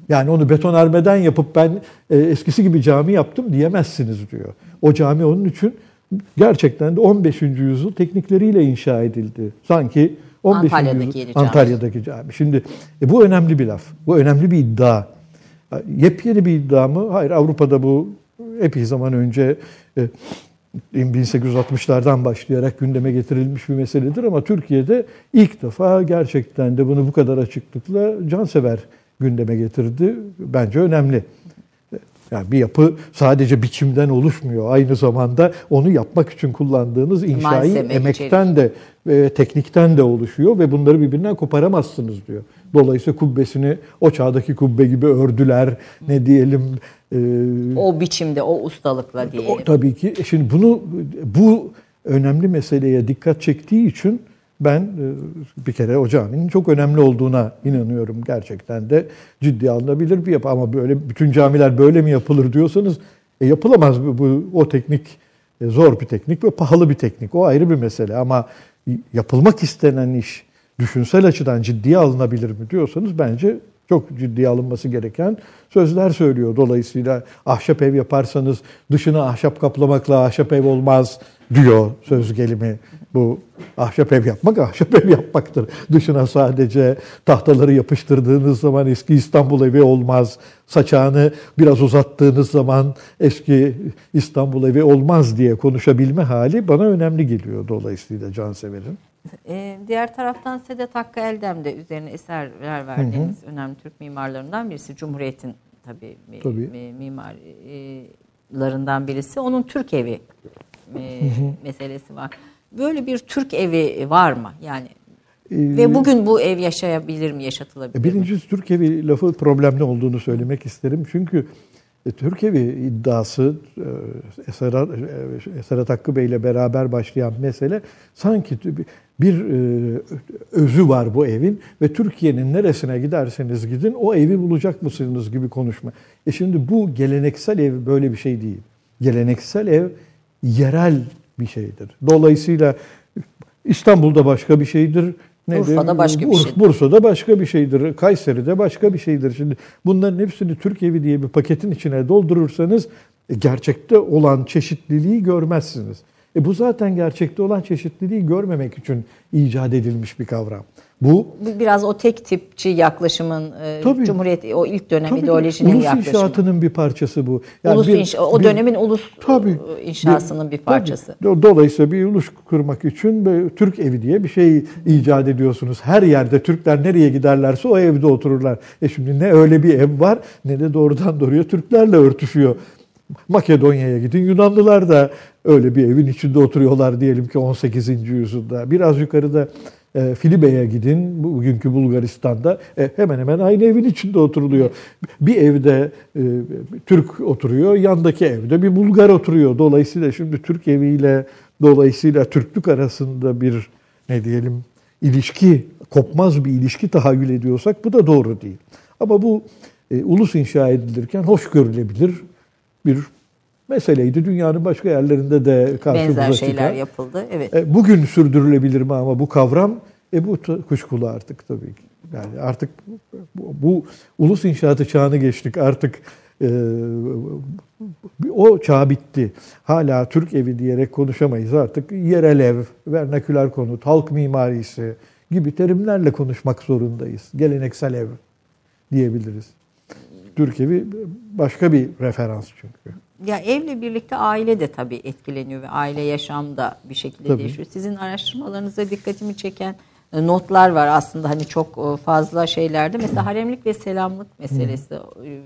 Yani onu betonarmeden yapıp ben e, eskisi gibi cami yaptım diyemezsiniz diyor. O cami onun için gerçekten de 15. yüzyıl teknikleriyle inşa edildi. Sanki 15. Antalya'daki yüzyıl. Antalya'daki cami. Şimdi e, bu önemli bir laf. Bu önemli bir iddia. E, Yepyeni bir iddia mı? Hayır Avrupa'da bu epey zaman önce e, 1860'lardan başlayarak gündeme getirilmiş bir meseledir ama Türkiye'de ilk defa gerçekten de bunu bu kadar açıklıkla cansever gündeme getirdi. Bence önemli. Yani bir yapı sadece biçimden oluşmuyor. Aynı zamanda onu yapmak için kullandığınız inşai Malzeme, emekten de ve teknikten de oluşuyor ve bunları birbirinden koparamazsınız diyor. Dolayısıyla kubbesini o çağdaki kubbe gibi ördüler. Ne diyelim e, O biçimde, o ustalıkla diyelim. o, tabii ki. E Şimdi bunu bu önemli meseleye dikkat çektiği için ben e, bir kere o caminin çok önemli olduğuna inanıyorum gerçekten de ciddi alınabilir bir yapı ama böyle bütün camiler böyle mi yapılır diyorsanız e, yapılamaz bu, bu o teknik e, zor bir teknik ve pahalı bir teknik o ayrı bir mesele ama yapılmak istenen iş düşünsel açıdan ciddiye alınabilir mi diyorsanız bence çok ciddiye alınması gereken sözler söylüyor. Dolayısıyla ahşap ev yaparsanız dışını ahşap kaplamakla ahşap ev olmaz diyor söz gelimi. Bu ahşap ev yapmak ahşap ev yapmaktır. Dışına sadece tahtaları yapıştırdığınız zaman eski İstanbul evi olmaz. Saçağını biraz uzattığınız zaman eski İstanbul evi olmaz diye konuşabilme hali bana önemli geliyor dolayısıyla Cansever'in. Ee, diğer taraftan Sedat Hakkı Eldem de üzerine eserler verdiğimiz önemli Türk mimarlarından birisi. Cumhuriyet'in tabii, Tabii. mi- mimarlarından birisi. Onun Türk evi e, meselesi var. Böyle bir Türk evi var mı? Yani ve bugün bu ev yaşayabilir mi, yaşatılabilir mi? Birincisi Türk evi lafı problemli olduğunu söylemek isterim. Çünkü e, Türk evi iddiası e, Eserat, e, Eserat Hakkı Bey ile beraber başlayan mesele sanki bir özü var bu evin ve Türkiye'nin neresine giderseniz gidin o evi bulacak mısınız gibi konuşma. E şimdi bu geleneksel ev böyle bir şey değil. Geleneksel ev yerel bir şeydir. Dolayısıyla İstanbul'da başka bir şeydir. Ne Urfa'da başka bir şeydir. Bursa'da başka bir şeydir. Kayseri'de başka bir şeydir. Şimdi bunların hepsini Türk evi diye bir paketin içine doldurursanız e, gerçekte olan çeşitliliği görmezsiniz. E bu zaten gerçekte olan çeşitliliği görmemek için icat edilmiş bir kavram. Bu biraz o tek tipçi yaklaşımın e, Tabii. Cumhuriyet o ilk dönem tabii ideolojinin ulus yaklaşımı. inşaatının bir parçası bu. ulus bir- inşa- o bir- dönemin ulus Tabii. e, inşasının bir Tabii. parçası. Do- Dolayısıyla bir ulus kurmak için böyle Türk evi diye bir şey icat ediyorsunuz. Her yerde Türkler nereye giderlerse o evde otururlar. E şimdi ne öyle bir ev var ne de doğrudan doğruya Türklerle örtüşüyor. Makedonya'ya gidin Yunanlılar da öyle bir evin içinde oturuyorlar diyelim ki 18. yüzyılda. Biraz yukarıda e, Filibe'ye gidin bugünkü Bulgaristan'da e, hemen hemen aynı evin içinde oturuluyor. Bir evde e, Türk oturuyor, yandaki evde bir Bulgar oturuyor. Dolayısıyla şimdi Türk eviyle dolayısıyla Türklük arasında bir ne diyelim ilişki, kopmaz bir ilişki tahayyül ediyorsak bu da doğru değil. Ama bu e, ulus inşa edilirken hoş görülebilir bir meseleydi. Dünyanın başka yerlerinde de karşımıza Benzer şeyler çıkan. yapıldı. Evet. E, Bugün sürdürülebilir mi ama bu kavram? E bu kuşkulu artık tabii ki. Yani artık bu, bu ulus inşaatı çağını geçtik. Artık e, o çağ bitti. Hala Türk evi diyerek konuşamayız artık. Yerel ev, vernaküler konut, halk mimarisi gibi terimlerle konuşmak zorundayız. Geleneksel ev diyebiliriz. Türk evi başka bir referans çünkü. Ya evle birlikte aile de tabii etkileniyor ve aile yaşam da bir şekilde Tabii. değişiyor. Sizin araştırmalarınızda dikkatimi çeken e, notlar var aslında hani çok e, fazla şeylerde. Mesela haremlik ve selamlık meselesi e,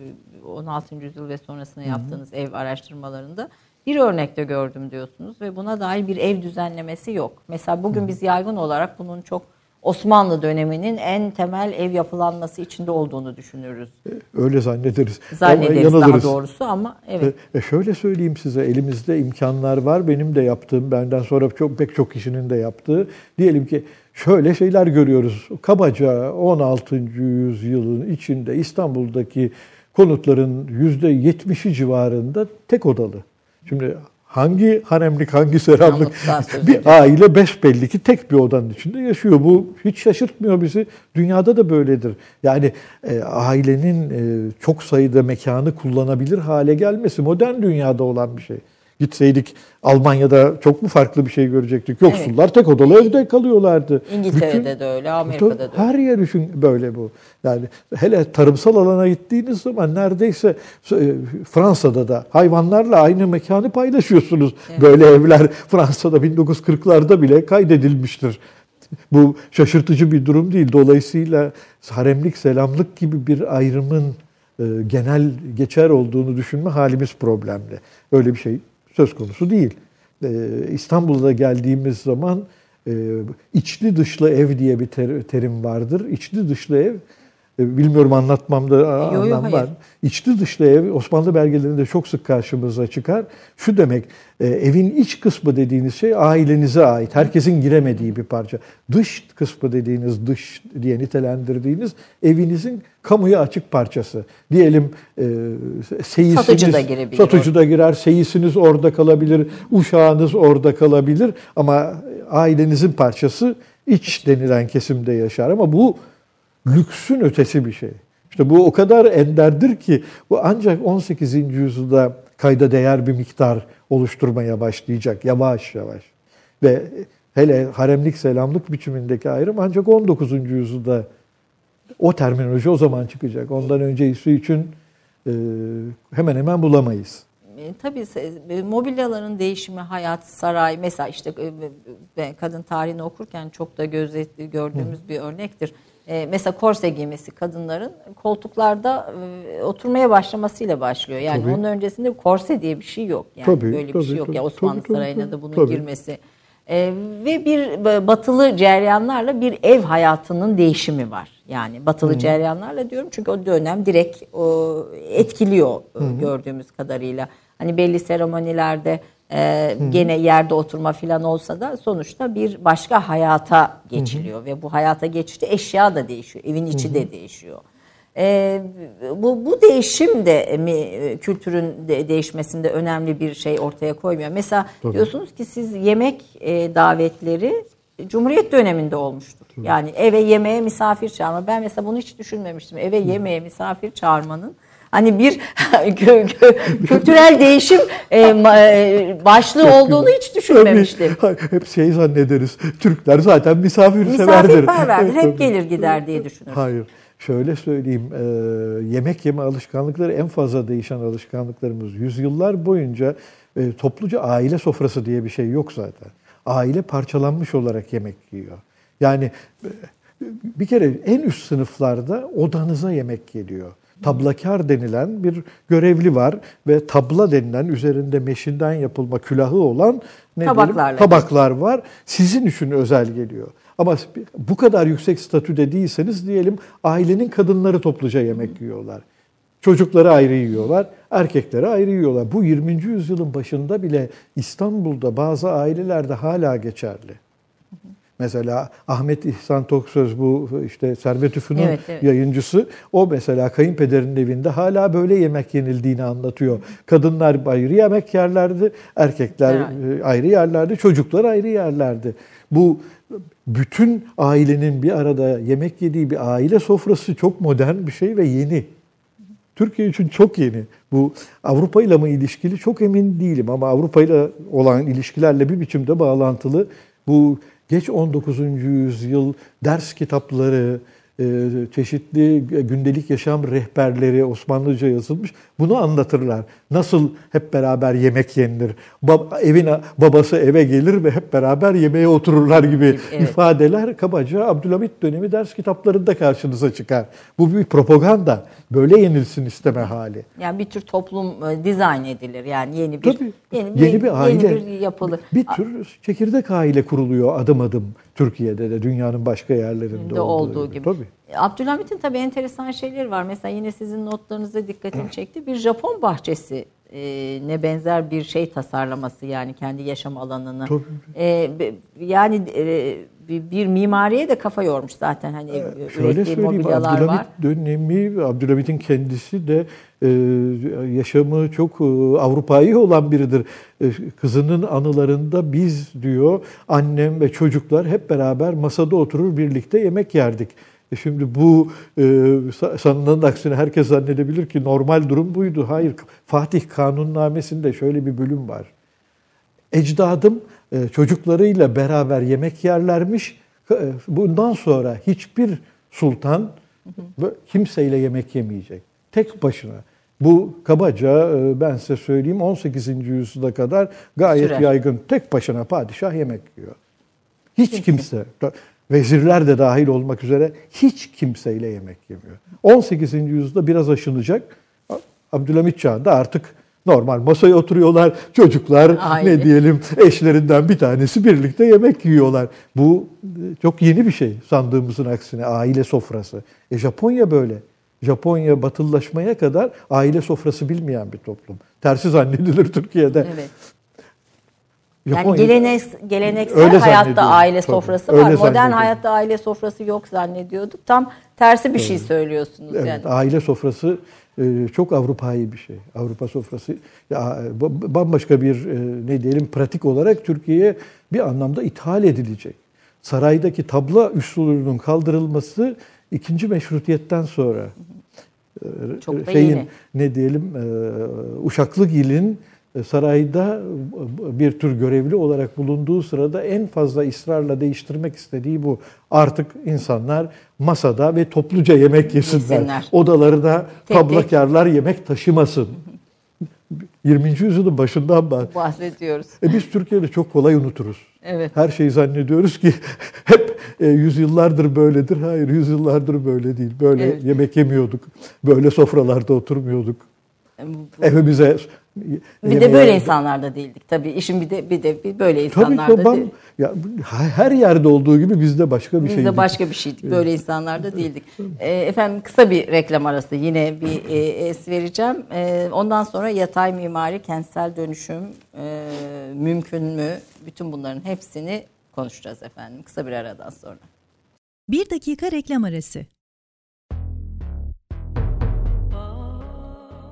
16. yüzyıl ve sonrasında yaptığınız ev araştırmalarında bir örnekte gördüm diyorsunuz ve buna dair bir ev düzenlemesi yok. Mesela bugün biz yaygın olarak bunun çok Osmanlı döneminin en temel ev yapılanması içinde olduğunu düşünürüz. Öyle zannederiz. Zannederiz Ama daha doğrusu ama evet. E, e şöyle söyleyeyim size elimizde imkanlar var. Benim de yaptığım, benden sonra çok pek çok kişinin de yaptığı. Diyelim ki şöyle şeyler görüyoruz. Kabaca 16. yüzyılın içinde İstanbul'daki konutların %70'i civarında tek odalı. Şimdi hangi haremlik, hangi söz bir aile beş belli ki tek bir odanın içinde yaşıyor. Bu hiç şaşırtmıyor bizi. Dünyada da böyledir. Yani e, ailenin e, çok sayıda mekanı kullanabilir hale gelmesi modern dünyada olan bir şey. Gitseydik Almanya'da çok mu farklı bir şey görecektik? Yoksullar tek odalı evde kalıyorlardı. İngiltere'de Bütün- de öyle, Amerika'da da öyle. her yer için böyle bu. Yani hele tarımsal alana gittiğiniz zaman neredeyse e, Fransa'da da hayvanlarla aynı mekanı paylaşıyorsunuz. Böyle evler Fransa'da 1940'larda bile kaydedilmiştir. Bu şaşırtıcı bir durum değil. Dolayısıyla haremlik, selamlık gibi bir ayrımın e, genel geçer olduğunu düşünme halimiz problemli. Öyle bir şey söz konusu değil. E, İstanbul'da geldiğimiz zaman e, içli dışlı ev diye bir ter- terim vardır. İçli dışlı ev, bilmiyorum anlatmamda yo, anlam var. İçli dışlı ev Osmanlı belgelerinde çok sık karşımıza çıkar. Şu demek, e, evin iç kısmı dediğiniz şey ailenize ait, herkesin giremediği bir parça. Dış kısmı dediğiniz, dış diye nitelendirdiğiniz evinizin kamuya açık parçası. Diyelim e, seyisiniz, Satıcı da girebilir satıcı da girer, seyisiniz orada kalabilir, uşağınız orada kalabilir ama ailenizin parçası iç denilen kesimde yaşar ama bu lüksün ötesi bir şey. İşte bu o kadar enderdir ki bu ancak 18. yüzyılda kayda değer bir miktar oluşturmaya başlayacak yavaş yavaş. Ve hele haremlik selamlık biçimindeki ayrım ancak 19. yüzyılda o terminoloji o zaman çıkacak. Ondan öncesi için e, hemen hemen bulamayız. E, tabii e, mobilyaların değişimi, hayat, saray mesela işte kadın tarihini okurken çok da gözetli gördüğümüz bir örnektir. E, mesela korse giymesi kadınların koltuklarda e, oturmaya başlamasıyla başlıyor. Yani Tabii. onun öncesinde korse diye bir şey yok. Yani Tabii, böyle bir tabii, şey yok. tabii, ya Osmanlı tabii, sarayına tabii. da bunun Tabii. girmesi. E, ve bir batılı cereyanlarla bir ev hayatının değişimi var. Yani batılı cereyanlarla diyorum çünkü o dönem direkt o, etkiliyor e, gördüğümüz kadarıyla. Hani belli seremonilerde e, gene yerde oturma falan olsa da sonuçta bir başka hayata geçiliyor ve bu hayata geçişte eşya da değişiyor, evin içi de değişiyor. E, bu bu değişim de mi e, kültürün de değişmesinde önemli bir şey ortaya koymuyor. Mesela diyorsunuz ki siz yemek e, davetleri Cumhuriyet döneminde olmuştur. Yani eve yemeğe misafir çağırma. Ben mesela bunu hiç düşünmemiştim. Eve yemeğe misafir çağırmanın hani bir kültürel değişim e, e, başlığı olduğunu hiç düşünmemiştim. Hep şey zannederiz. Türkler zaten misafirseverdir. Misafirperverdir. Hep gelir gider diye düşünürüz. Hayır. Şöyle söyleyeyim, e, yemek yeme alışkanlıkları en fazla değişen alışkanlıklarımız. Yüzyıllar boyunca e, topluca aile sofrası diye bir şey yok zaten. Aile parçalanmış olarak yemek yiyor. Yani e, bir kere en üst sınıflarda odanıza yemek geliyor. Tablakar denilen bir görevli var ve tabla denilen üzerinde meşinden yapılma külahı olan ne diyelim, tabaklar var. Sizin için özel geliyor. Ama bu kadar yüksek statüde değilseniz diyelim ailenin kadınları topluca yemek yiyorlar. Çocukları ayrı yiyorlar, erkekleri ayrı yiyorlar. Bu 20. yüzyılın başında bile İstanbul'da bazı ailelerde hala geçerli. Mesela Ahmet İhsan Toksöz bu işte Servet Üfün'ün Evet, evet. yayıncısı. O mesela kayınpederinin evinde hala böyle yemek yenildiğini anlatıyor. Kadınlar ayrı yemek yerlerdi, erkekler Herhalde. e, ayrı yerlerdi, çocuklar ayrı yerlerdi. Bu bütün ailenin bir arada yemek yediği bir aile sofrası çok modern bir şey ve yeni. Türkiye için çok yeni. Bu Avrupa ile mi ilişkili çok emin değilim ama Avrupa ile olan ilişkilerle bir biçimde bağlantılı. Bu geç 19. yüzyıl ders kitapları, çeşitli gündelik yaşam rehberleri Osmanlıca yazılmış. Bunu anlatırlar. Nasıl hep beraber yemek yenilir. Bab, evin babası eve gelir ve hep beraber yemeğe otururlar gibi evet. ifadeler kabaca Abdülhamit dönemi ders kitaplarında karşınıza çıkar. Bu bir propaganda. Böyle yenilsin isteme hali. Yani bir tür toplum e, dizayn edilir. Yani yeni bir Tabii, yeni, yeni bir aile yeni bir yapılır. Bir tür çekirdek aile kuruluyor adım adım Türkiye'de de dünyanın başka yerlerinde olduğu, olduğu gibi. gibi. Tabii. Abdülhamit'in tabii enteresan şeyleri var. Mesela yine sizin notlarınızda dikkatimi çekti. Bir Japon bahçesi e, ne benzer bir şey tasarlaması yani kendi yaşam alanını. Tabii. E, yani e, bir, bir mimariye de kafa yormuş zaten hani ee, ürettiği mobilyalar Abdülhamit var. dönemi Abdülhamit'in kendisi de e, yaşamı çok e, Avrupa'yı olan biridir. E, kızının anılarında biz diyor annem ve çocuklar hep beraber masada oturur birlikte yemek yerdik. E şimdi bu e, sanılanın aksine herkes zannedebilir ki normal durum buydu. Hayır, Fatih Kanunnamesi'nde şöyle bir bölüm var. Ecdadım çocuklarıyla beraber yemek yerlermiş. E, bundan sonra hiçbir sultan kimseyle yemek yemeyecek. Tek başına. Bu kabaca e, ben size söyleyeyim 18. yüzyıla kadar gayet Sürer. yaygın. Tek başına padişah yemek yiyor. Hiç kimse, vezirler de dahil olmak üzere hiç kimseyle yemek yemiyor. 18. yüzyılda biraz aşınacak. Abdülhamit çağında artık normal masaya oturuyorlar. Çocuklar Aile. ne diyelim eşlerinden bir tanesi birlikte yemek yiyorlar. Bu çok yeni bir şey sandığımızın aksine aile sofrası. E Japonya böyle. Japonya batılılaşmaya kadar aile sofrası bilmeyen bir toplum. Tersi zannedilir Türkiye'de. Evet. Yani gelenek, geleneksel öyle hayatta aile sofrası Tabii, var. Modern hayatta aile sofrası yok zannediyorduk. Tam tersi bir şey söylüyorsunuz evet, yani. Aile sofrası e, çok Avrupa'yı bir şey. Avrupa sofrası ya bambaşka bir e, ne diyelim pratik olarak Türkiye'ye bir anlamda ithal edilecek. Saraydaki tabla üslubunun kaldırılması ikinci meşrutiyetten sonra çok e, şeyin yeni. ne diyelim Uşaklıgil'in e, sarayda e, bir tür görevli olarak bulunduğu sırada en fazla ısrarla değiştirmek istediği bu. Artık insanlar masada ve topluca yemek yesinler. yesinler. Odalarına tek tablakarlar tek. yemek taşımasın. 20. yüzyılın başından bahsediyoruz. E biz Türkiye'de çok kolay unuturuz. Evet. Her şeyi zannediyoruz ki hep e, yüzyıllardır böyledir. Hayır, yüzyıllardır böyle değil. Böyle evet. yemek yemiyorduk. Böyle sofralarda oturmuyorduk. Evimize bir de böyle insanlar da değildik tabii. İşin bir de bir de bir böyle insanlar tabii, da değil. Ya, her yerde olduğu gibi bizde başka bir şey. Bizde başka bir şeydik. Böyle insanlar da değildik. E, efendim kısa bir reklam arası yine bir e, es vereceğim. E, ondan sonra yatay mimari, kentsel dönüşüm e, mümkün mü? Bütün bunların hepsini konuşacağız efendim. Kısa bir aradan sonra. Bir dakika reklam arası.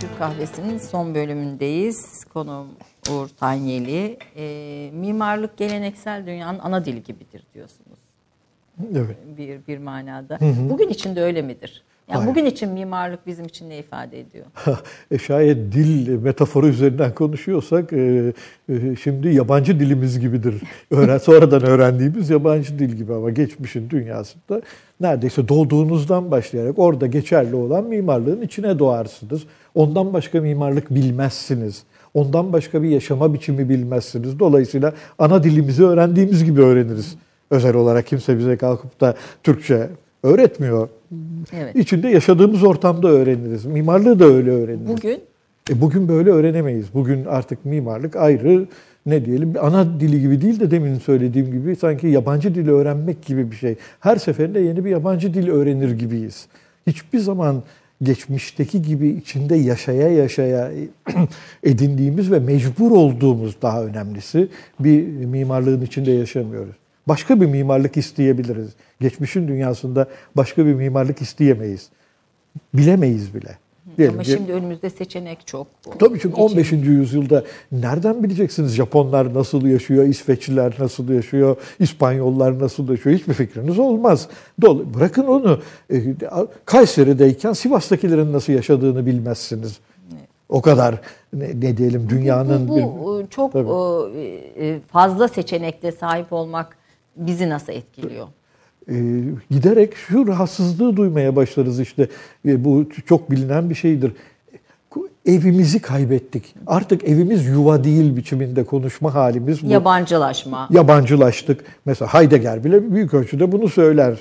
Türk Kahvesi'nin son bölümündeyiz. Konuğum Uğur Tanyeli. E, mimarlık geleneksel dünyanın ana dili gibidir diyorsunuz. Evet. Bir, bir manada. Hı hı. Bugün için de öyle midir? Yani Hayır. bugün için mimarlık bizim için ne ifade ediyor? e şayet dil metaforu üzerinden konuşuyorsak e, e, şimdi yabancı dilimiz gibidir. Öğren, sonradan öğrendiğimiz yabancı dil gibi ama geçmişin dünyasında neredeyse doğduğunuzdan başlayarak orada geçerli olan mimarlığın içine doğarsınız. Ondan başka mimarlık bilmezsiniz. Ondan başka bir yaşama biçimi bilmezsiniz. Dolayısıyla ana dilimizi öğrendiğimiz gibi öğreniriz. Özel olarak kimse bize kalkıp da Türkçe Öğretmiyor. Evet. İçinde yaşadığımız ortamda öğreniriz. Mimarlığı da öyle öğreniriz. Bugün E bugün böyle öğrenemeyiz. Bugün artık mimarlık ayrı ne diyelim ana dili gibi değil de demin söylediğim gibi sanki yabancı dili öğrenmek gibi bir şey. Her seferinde yeni bir yabancı dil öğrenir gibiyiz. Hiçbir zaman geçmişteki gibi içinde yaşaya yaşaya edindiğimiz ve mecbur olduğumuz daha önemlisi bir mimarlığın içinde yaşamıyoruz. Başka bir mimarlık isteyebiliriz. Geçmişin dünyasında başka bir mimarlık isteyemeyiz. Bilemeyiz bile. Diyelim ama ki- şimdi önümüzde seçenek çok. Tabii çünkü 15. yüzyılda nereden bileceksiniz Japonlar nasıl yaşıyor, İsveçliler nasıl yaşıyor, İspanyollar nasıl yaşıyor hiçbir fikriniz olmaz. Dol- Bırakın onu e, Kayseri'deyken Sivas'takilerin nasıl yaşadığını bilmezsiniz. O kadar ne, ne diyelim dünyanın bu, bir... bu e, çok Tabii. e, fazla seçenekle sahip olmak bizi nasıl etkiliyor? e, giderek şu rahatsızlığı duymaya başlarız işte. E, bu çok bilinen bir şeydir. Evimizi kaybettik. Artık evimiz yuva değil biçiminde konuşma halimiz bu. Yabancılaşma. Yabancılaştık. Mesela Heidegger bile büyük ölçüde bunu söyler.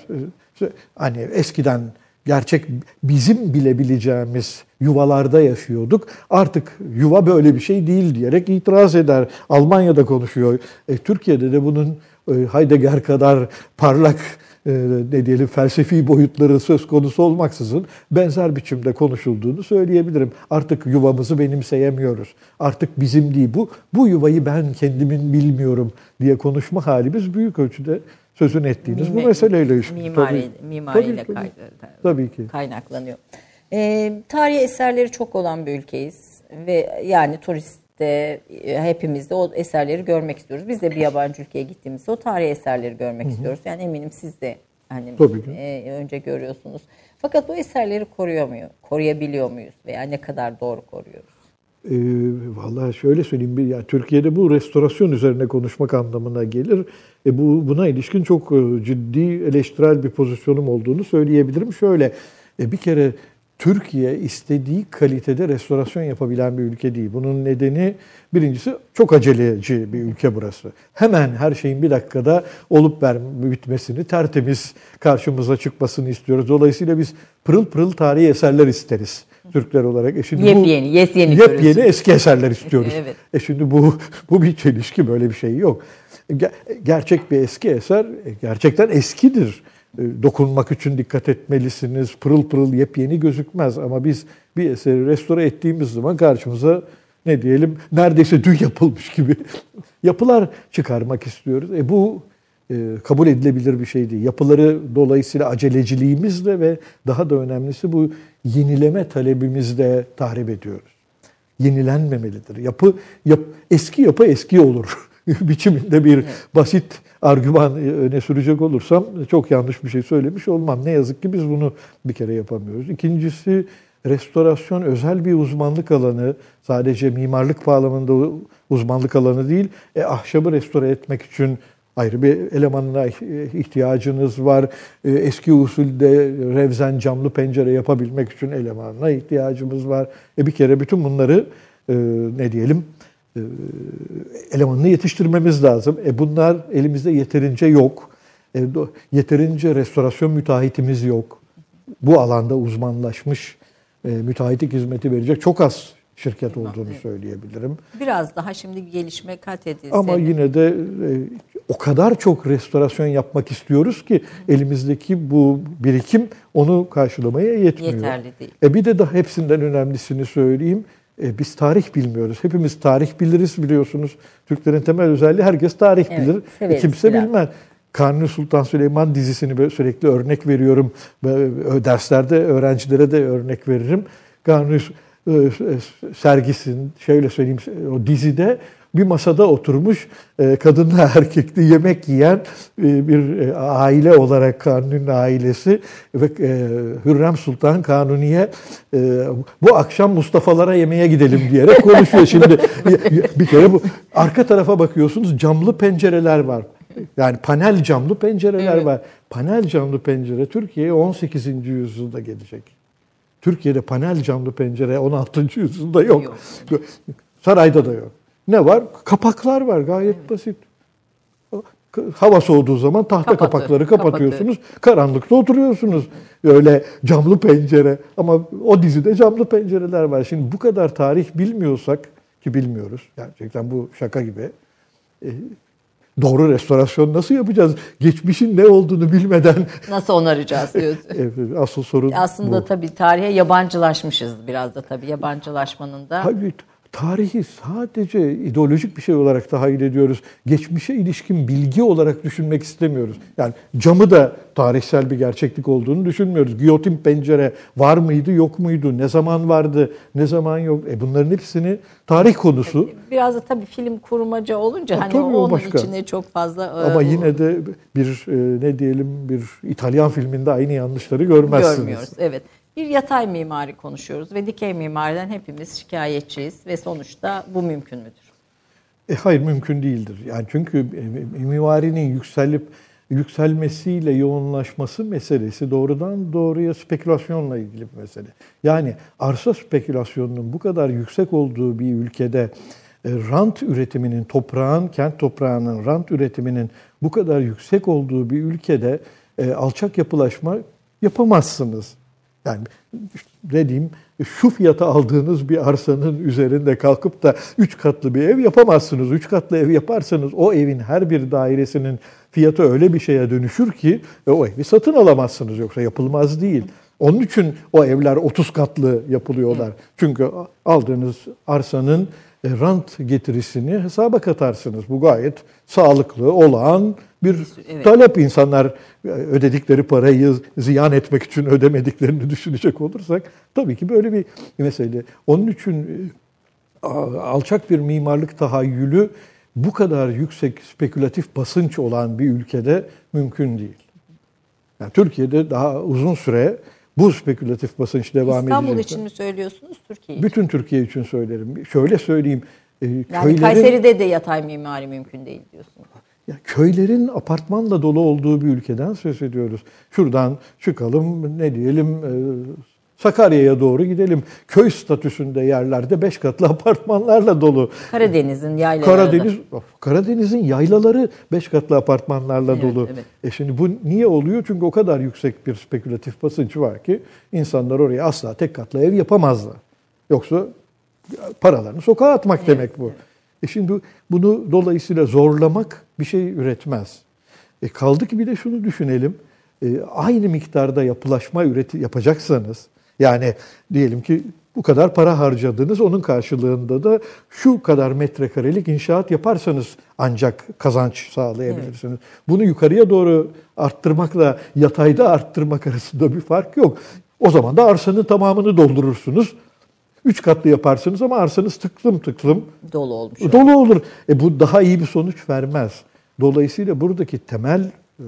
E, Hani eskiden gerçek bizim bilebileceğimiz yuvalarda yaşıyorduk. Artık yuva böyle bir şey değil diyerek itiraz eder. Almanya'da konuşuyor. E, Türkiye'de de bunun Heidegger kadar parlak e, ne diyelim felsefi boyutları söz konusu olmaksızın benzer biçimde konuşulduğunu söyleyebilirim. Artık yuvamızı benimseyemiyoruz. Artık bizim değil bu. Bu yuvayı ben kendimin bilmiyorum diye konuşma halimiz büyük ölçüde sözün ettiğiniz bu Mime- meseleyle ilişkili. Mimari, Tabii. mimariyle Tabii, tabii. ki. kaynaklanıyor. Ee, tarihi eserleri çok olan bir ülkeyiz ve yani turiste e, hepimiz de o eserleri görmek istiyoruz. Biz de bir yabancı ülkeye gittiğimizde o tarihi eserleri görmek istiyoruz. Yani eminim siz de hani e, önce görüyorsunuz. Fakat bu eserleri koruyor muyuz? Koruyabiliyor muyuz? Veya ne kadar doğru koruyoruz? E, vallahi şöyle söyleyeyim, bir, yani Türkiye'de bu restorasyon üzerine konuşmak anlamına gelir. E, bu buna ilişkin çok e, ciddi eleştirel bir pozisyonum olduğunu söyleyebilirim. Şöyle, e, bir kere Türkiye istediği kalitede restorasyon yapabilen bir ülke değil. Bunun nedeni birincisi çok aceleci bir ülke burası. Hemen her şeyin bir dakikada olup ver, bitmesini, tertemiz karşımıza çıkmasını istiyoruz. Dolayısıyla biz pırıl pırıl tarihi eserler isteriz Türkler olarak. E şimdi bu- Yepyeni, yepyeni Yepyeni görüyorsun. eski eserler istiyoruz. Evet. E şimdi bu bu bir çelişki böyle bir şey yok. Ge- Gerçek bir eski eser e, gerçekten eskidir. E, Dokunmak için dikkat etmelisiniz. Pırıl pırıl yepyeni gözükmez ama biz bir eseri restore ettiğimiz zaman karşımıza ne diyelim neredeyse dün yapılmış gibi yapılar çıkarmak istiyoruz. E bu e, kabul edilebilir bir şey değil. Yapıları dolayısıyla aceleciliğimizle ve daha da önemlisi bu yenileme talebimizle tahrip ediyoruz yenilenmemelidir. Yapı yap, eski yapı eski olur biçiminde bir basit argüman öne sürecek olursam çok yanlış bir şey söylemiş olmam. Ne yazık ki biz bunu bir kere yapamıyoruz. İkincisi restorasyon özel bir uzmanlık alanı. Sadece mimarlık bağlamında uzmanlık alanı değil. E, ahşabı restore etmek için ayrı bir elemanına ihtiyacınız var. E, Eski usulde revzen camlı pencere yapabilmek için elemanına ihtiyacımız var. E bir kere bütün bunları e, ne diyelim e, elemanını yetiştirmemiz lazım. E bunlar elimizde yeterince yok. E, yeterince restorasyon müteahhitimiz yok. Bu alanda uzmanlaşmış e, müteahhitlik hizmeti verecek çok az şirket olduğunu söyleyebilirim. Biraz daha şimdi gelişme kat edilse. Ama yine de e, o kadar çok restorasyon yapmak istiyoruz ki elimizdeki bu birikim onu karşılamaya yetmiyor. Yeterli değil. E bir de daha hepsinden önemlisini söyleyeyim. E biz tarih bilmiyoruz. Hepimiz tarih biliriz biliyorsunuz. Türklerin temel özelliği herkes tarih Evet, bilir. E kimse biraz. bilmez. Kanuni Sultan Süleyman dizisini böyle sürekli örnek veriyorum. Ve Derslerde öğrencilere de örnek veririm. Kanuni e, sergisin şöyle söyleyeyim o dizide bir masada oturmuş e, kadınla erkekli yemek yiyen e, bir e, aile olarak Kanuni'nin ailesi ve Hürrem Sultan Kanuni'ye bu akşam Mustafa'lara yemeğe gidelim diyerek konuşuyor şimdi. bir kere bu arka tarafa bakıyorsunuz camlı pencereler var. Yani panel camlı pencereler Evet. var. Panel camlı pencere Türkiye'ye 18. yüzyılda gelecek. Türkiye'de panel camlı pencere 16. yüzyılda yok. Sarayda da yok. Ne var? Kapaklar var gayet basit. hava soğuduğu zaman tahta Kapatır, kapakları kapatıyorsunuz. Karanlıkta oturuyorsunuz. Öyle camlı pencere ama o dizide camlı pencereler var. Şimdi bu kadar tarih bilmiyorsak ki bilmiyoruz. Gerçekten bu şaka gibi. E, doğru restorasyon nasıl yapacağız? Geçmişin ne olduğunu bilmeden Nasıl onaracağız diyorsun. Evet, asıl sorun Aslında bu. tabii tarihe yabancılaşmışız biraz da tabii yabancılaşmanın da. Tabii tarihi sadece ideolojik bir şey olarak tahayyül ediyoruz. Geçmişe ilişkin bilgi olarak düşünmek istemiyoruz. Yani camı da tarihsel bir gerçeklik olduğunu düşünmüyoruz. Giyotin pencere var mıydı, yok muydu? Ne zaman vardı, ne zaman yok? E bunların hepsini tarih konusu. Biraz da tabii film kurmaca olunca Ha, hani tabii o onun başka. içine çok fazla e, Ama o- yine de bir e, ne diyelim bir İtalyan filminde aynı yanlışları görmezsiniz. görmüyoruz. Evet. Bir yatay mimari konuşuyoruz ve dikey mimariden hepimiz şikayetçiyiz ve sonuçta bu mümkün müdür? E, hayır mümkün değildir. Yani çünkü e, mimarinin yükselip yükselmesiyle yoğunlaşması meselesi doğrudan doğruya spekülasyonla ilgili bir mesele. Yani arsa spekülasyonunun bu kadar yüksek olduğu bir ülkede e, rant üretiminin, toprağın, kent toprağının rant üretiminin bu kadar yüksek olduğu bir ülkede e, alçak yapılaşma yapamazsınız. Yani ne diyeyim şu fiyata aldığınız bir arsanın üzerinde kalkıp da 3 katlı bir ev yapamazsınız. 3 katlı ev yaparsanız o evin her bir dairesinin fiyatı öyle bir şeye dönüşür ki e, o evi satın alamazsınız yoksa yapılmaz değil. Onun için o evler 30 katlı yapılıyorlar. Çünkü aldığınız arsanın rant getirisini hesaba katarsınız. Bu gayet sağlıklı, olağan bir Evet. talep. insanlar e, ödedikleri parayı ziyan etmek için ödemediklerini düşünecek olursak tabii ki böyle bir mesele. Onun için e, alçak bir mimarlık tahayyülü bu kadar yüksek spekülatif basınç olan bir ülkede mümkün değil. Yani Türkiye'de daha uzun süre bu spekülatif basınç devam İstanbul edecek. için mi söylüyorsunuz, Türkiye için? Bütün Türkiye için söylerim. Şöyle söyleyeyim. e, Yani köylerin- Kayseri'de de yatay mimari mümkün değil diyorsunuz. Ya köylerin apartmanla dolu olduğu bir ülkeden söz ediyoruz. Şuradan çıkalım ne diyelim e, Sakarya'ya doğru gidelim. Köy statüsünde yerlerde beş katlı apartmanlarla dolu. Karadeniz'in yaylaları. Karadeniz Karadeniz'in yaylaları beş katlı apartmanlarla Evet, dolu. evet. E şimdi bu niye oluyor? Çünkü o kadar yüksek bir spekülatif basınç var ki insanlar oraya asla tek katlı ev yapamazlar. Yoksa paralarını sokağa atmak demek bu. E şimdi bunu dolayısıyla zorlamak bir şey üretmez. E kaldı ki bir de şunu düşünelim. E, aynı miktarda yapılaşma üreti yapacaksanız yani diyelim ki bu kadar para harcadınız onun karşılığında da şu kadar metrekarelik inşaat yaparsanız ancak kazanç sağlayabilirsiniz. Bunu yukarıya doğru arttırmakla yatayda arttırmak arasında bir fark yok. O zaman da arsanın tamamını doldurursunuz. Üç katlı yaparsınız ama arsanız tıklım tıklım Dolu olmuş. dolu olur. E bu daha iyi bir sonuç vermez. Dolayısıyla buradaki temel e,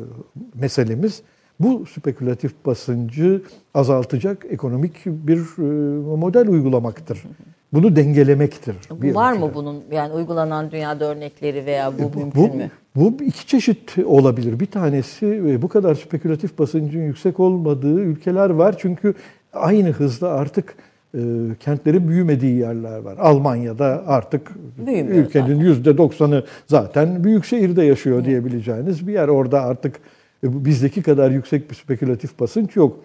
meselemiz bu spekülatif basıncı azaltacak ekonomik bir e, model uygulamaktır. Bunu dengelemektir. bir var ülkede. mı bunun yani uygulanan dünyada örnekleri veya bu Bu- mümkün bu, mü? Bu iki çeşit olabilir. Bir tanesi e, bu kadar spekülatif basıncın yüksek olmadığı ülkeler var. Çünkü aynı hızda artık e, kentlerin büyümediği yerler var. Almanya'da artık Büyümüyor ülkenin yüzde doksanı zaten büyük şehirde yaşıyor diyebileceğiniz bir yer. Orada artık e, bizdeki kadar yüksek bir spekülatif basınç yok.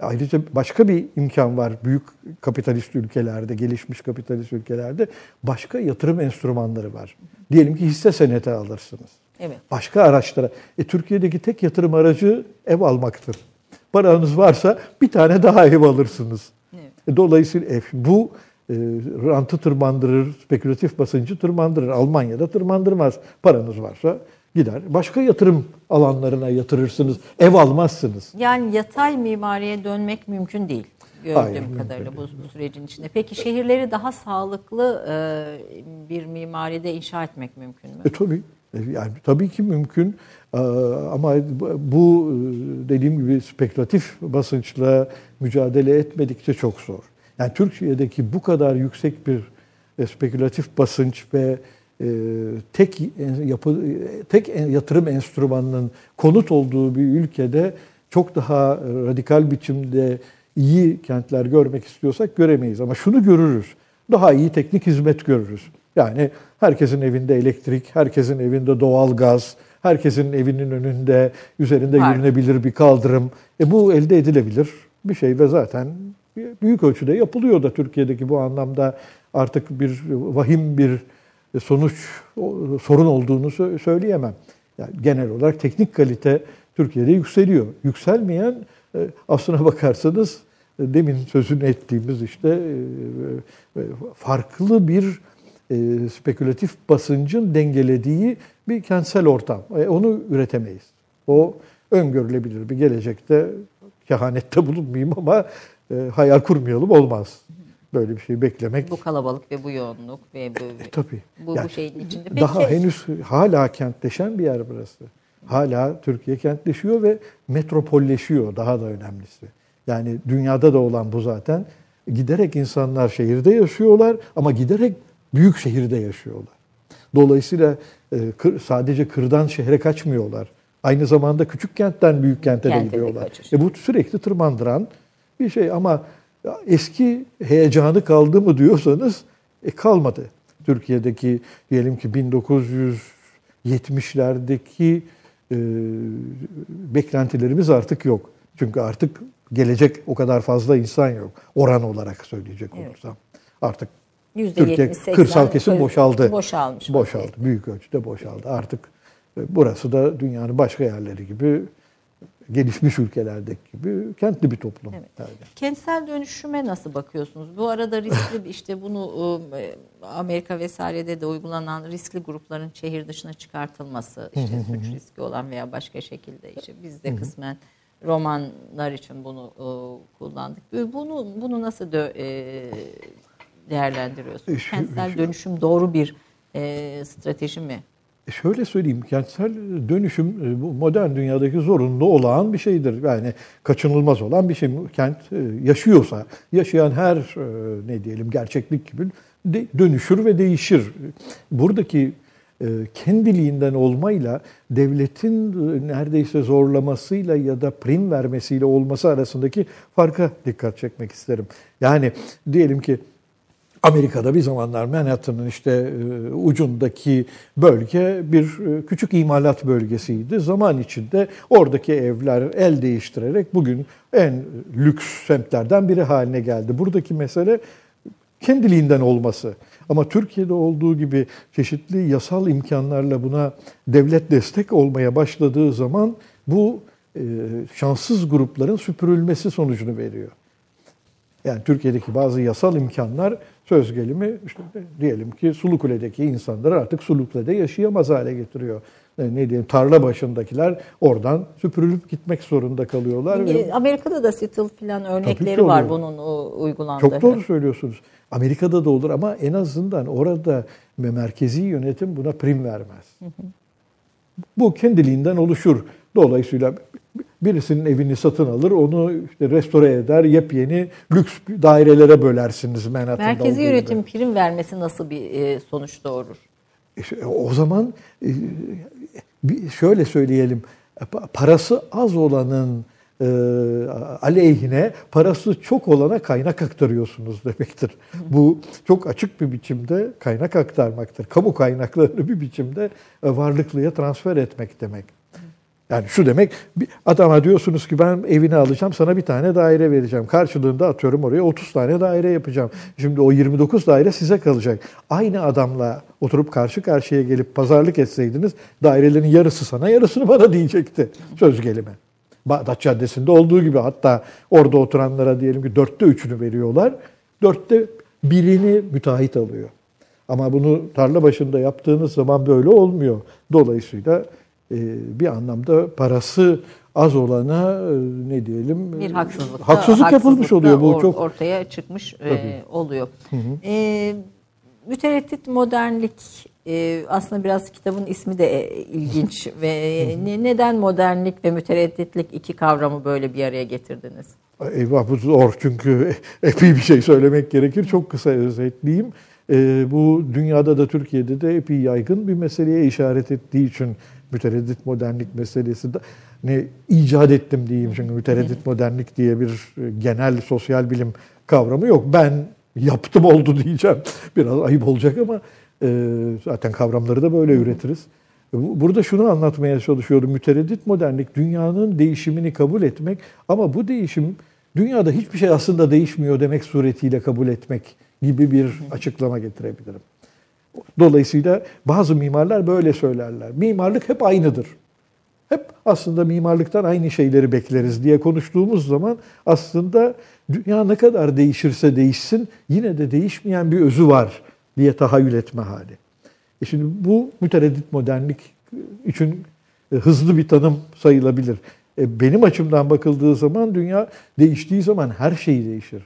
Ayrıca başka bir imkan var büyük kapitalist ülkelerde, gelişmiş kapitalist ülkelerde başka yatırım enstrümanları var. Diyelim ki hisse senedi alırsınız. Evet. Başka araçlara. E, Türkiye'deki tek yatırım aracı ev almaktır. Paranız varsa bir tane daha ev alırsınız. E, dolayısıyla ev, bu e, rantı tırmandırır, spekülatif basıncı tırmandırır. Almanya'da tırmandırmaz. Paranız varsa gider. Başka yatırım alanlarına yatırırsınız. Ev almazsınız. Yani yatay mimariye dönmek mümkün değil gördüğüm mümkün kadarıyla bu, bu sürecin içinde. Peki şehirleri daha sağlıklı e, bir mimaride inşa etmek mümkün mü? E tabii. E, Yani tabii ki mümkün. Ee, Ama bu e, dediğim gibi spekülatif basınçla mücadele etmedikçe çok zor. Yani Türkiye'deki bu kadar yüksek bir e, spekülatif basınç ve e, tek en- yapı e, tek yatırım enstrümanının konut olduğu bir ülkede çok daha e, radikal biçimde iyi kentler görmek istiyorsak göremeyiz. Ama şunu görürüz. Daha iyi teknik hizmet görürüz. Yani herkesin evinde elektrik, herkesin evinde doğal gaz, herkesin evinin önünde üzerinde Var. yürünebilir bir kaldırım. E bu elde edilebilir bir şey ve zaten büyük ölçüde yapılıyor da Türkiye'deki bu anlamda artık bir vahim bir sonuç o- sorun olduğunu sö- söyleyemem. Yani genel olarak teknik kalite Türkiye'de yükseliyor. Yükselmeyen e, aslına bakarsanız e, demin sözünü ettiğimiz işte e, e, farklı bir e, spekülatif basıncın dengelediği bir kentsel ortam. E, Onu üretemeyiz. O öngörülebilir bir gelecekte kehanette bulunmayayım ama e, hayal kurmayalım olmaz. Böyle bir şey beklemek. Bu kalabalık ve bu yoğunluk ve bu, E, tabii. bu, Yani bu şeyin içinde. Peki, Daha henüz hala kentleşen bir yer burası. Hala Türkiye kentleşiyor ve metropolleşiyor daha da önemlisi. Yani dünyada da olan bu zaten. Giderek insanlar şehirde yaşıyorlar ama giderek büyük şehirde yaşıyorlar. Dolayısıyla e, sadece kırdan şehre kaçmıyorlar. Aynı zamanda küçük kentten büyük kente de gidiyorlar. E bu sürekli tırmandıran bir şey ama ya eski heyecanı kaldı mı diyorsanız e kalmadı. Türkiye'deki diyelim ki 1970'lerdeki e, beklentilerimiz artık yok. Çünkü artık gelecek o kadar fazla insan yok. Oran olarak söyleyecek Evet. olursam. Artık %70, Türkiye 80 kırsal kesim boşaldı. Boşalmış. Boşaldı. Büyük ölçüde boşaldı. Artık e, burası da dünyanın başka yerleri gibi gelişmiş ülkelerdeki gibi kentli bir toplum. Evet. Yani. Kentsel dönüşüme nasıl bakıyorsunuz? Bu arada riskli işte bunu e, Amerika vesairede de uygulanan riskli grupların şehir dışına çıkartılması, işte suç riski olan veya başka şekilde işte biz de kısmen romanlar için bunu e, kullandık. Bunu bunu nasıl e, değerlendiriyorsunuz? Kentsel dönüşüm doğru bir strateji mi? E Şöyle söyleyeyim, kentsel dönüşüm e, bu modern dünyadaki zorunlu olan bir şeydir. Yani kaçınılmaz olan bir şey. Kent e, yaşıyorsa, yaşayan her ne diyelim gerçeklik gibi dönüşür ve değişir. Buradaki kendiliğinden olmayla devletin neredeyse zorlamasıyla ya da prim vermesiyle olması arasındaki farka dikkat çekmek isterim. Yani diyelim ki Amerika'da bir zamanlar Manhattan'ın işte e, ucundaki bölge bir e, küçük imalat bölgesiydi. Zaman içinde oradaki evler el değiştirerek bugün en lüks semtlerden biri haline geldi. Buradaki mesele kendiliğinden olması. Ama Türkiye'de olduğu gibi çeşitli yasal imkanlarla buna devlet destek olmaya başladığı zaman bu e, şanssız grupların süpürülmesi sonucunu veriyor. Yani Türkiye'deki bazı yasal imkanlar söz gelimi işte diyelim ki Sulukule'deki insanları artık Sulukule'de yaşayamaz hale getiriyor. E, Ne diyeyim tarla başındakiler oradan süpürülüp gitmek zorunda kalıyorlar. E, Amerika'da da Seattle falan örnekleri var bunun o, uygulandığı. Çok doğru söylüyorsunuz. Amerika'da da olur ama en azından orada merkezi yönetim buna prim vermez. Bu kendiliğinden oluşur. Dolayısıyla birisinin evini satın alır, onu işte restore eder, yepyeni lüks dairelere bölersiniz Manhattan'da Merkezi yönetim gibi. prim vermesi nasıl bir e, sonuç doğurur? İşte o zaman e, şöyle söyleyelim, pa- parası az olanın e, aleyhine parası çok olana kaynak aktarıyorsunuz demektir. Bu çok açık bir biçimde kaynak aktarmaktır. Kamu kaynaklarını bir biçimde varlıklıya transfer etmek demek. Yani şu demek, adama diyorsunuz ki ben evini alacağım, sana bir tane daire vereceğim. Karşılığında atıyorum oraya 30 tane daire yapacağım. Şimdi o 29 daire size kalacak. Aynı adamla oturup karşı karşıya gelip pazarlık etseydiniz dairelerin yarısı sana, yarısını bana diyecekti söz gelimi. Bağdat Caddesi'nde olduğu gibi hatta orada oturanlara diyelim ki dörtte üçünü veriyorlar. Dörtte birini müteahhit alıyor. Ama bunu tarla başında yaptığınız zaman böyle olmuyor. Dolayısıyla bir anlamda parası az olana e, ne diyelim Bir haksızlık. haksızlık yapılmış oluyor bu or- çok ortaya çıkmış e, oluyor. E, mütereddit modernlik e, aslında biraz kitabın ismi de e, ilginç ve ne- neden modernlik ve müteredditlik iki kavramı böyle bir araya getirdiniz? Eyvah bu zor çünkü epey bir şey söylemek gerekir. Çok kısa özetleyeyim. Ee, bu dünyada da Türkiye'de de epey yaygın bir meseleye işaret ettiği için mütereddit modernlik meselesi de ne icat ettim diyeyim çünkü mütereddit modernlik diye bir e, genel sosyal bilim kavramı yok. Ben yaptım oldu diyeceğim. Biraz ayıp olacak ama E, zaten kavramları da böyle üretiriz. E, burada şunu anlatmaya çalışıyorum. Mütereddit modernlik dünyanın değişimini kabul etmek ama bu değişim dünyada hiçbir şey aslında değişmiyor demek suretiyle kabul etmek gibi bir açıklama getirebilirim. Dolayısıyla bazı mimarlar böyle söylerler. Mimarlık hep aynıdır. Hep aslında mimarlıktan aynı şeyleri bekleriz diye konuştuğumuz zaman aslında dünya ne kadar değişirse değişsin yine de değişmeyen bir özü var diye tahayyül etme hali. E şimdi bu mütereddit modernlik için e, hızlı bir tanım sayılabilir. E benim açımdan bakıldığı zaman dünya değiştiği zaman her şey değişir.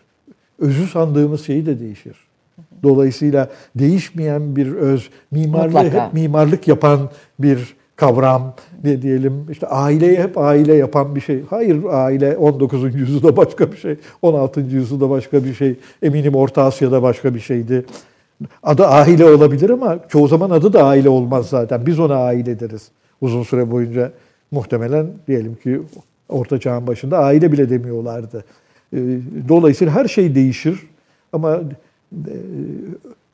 Özü sandığımız şey de değişir. Dolayısıyla değişmeyen bir öz, mimarlığı Mutlaka. hep mimarlık yapan bir kavram ne diyelim işte aileyi hep aile yapan bir şey. Hayır aile 19. yüzyılda başka bir şey, 16. yüzyılda başka bir şey, eminim Orta Asya'da başka bir şeydi. Adı aile olabilir ama çoğu zaman adı da aile olmaz zaten. Biz ona aile deriz. Uzun süre boyunca muhtemelen diyelim ki Orta Çağ'ın başında aile bile demiyorlardı. Ee, dolayısıyla her şey değişir ama e,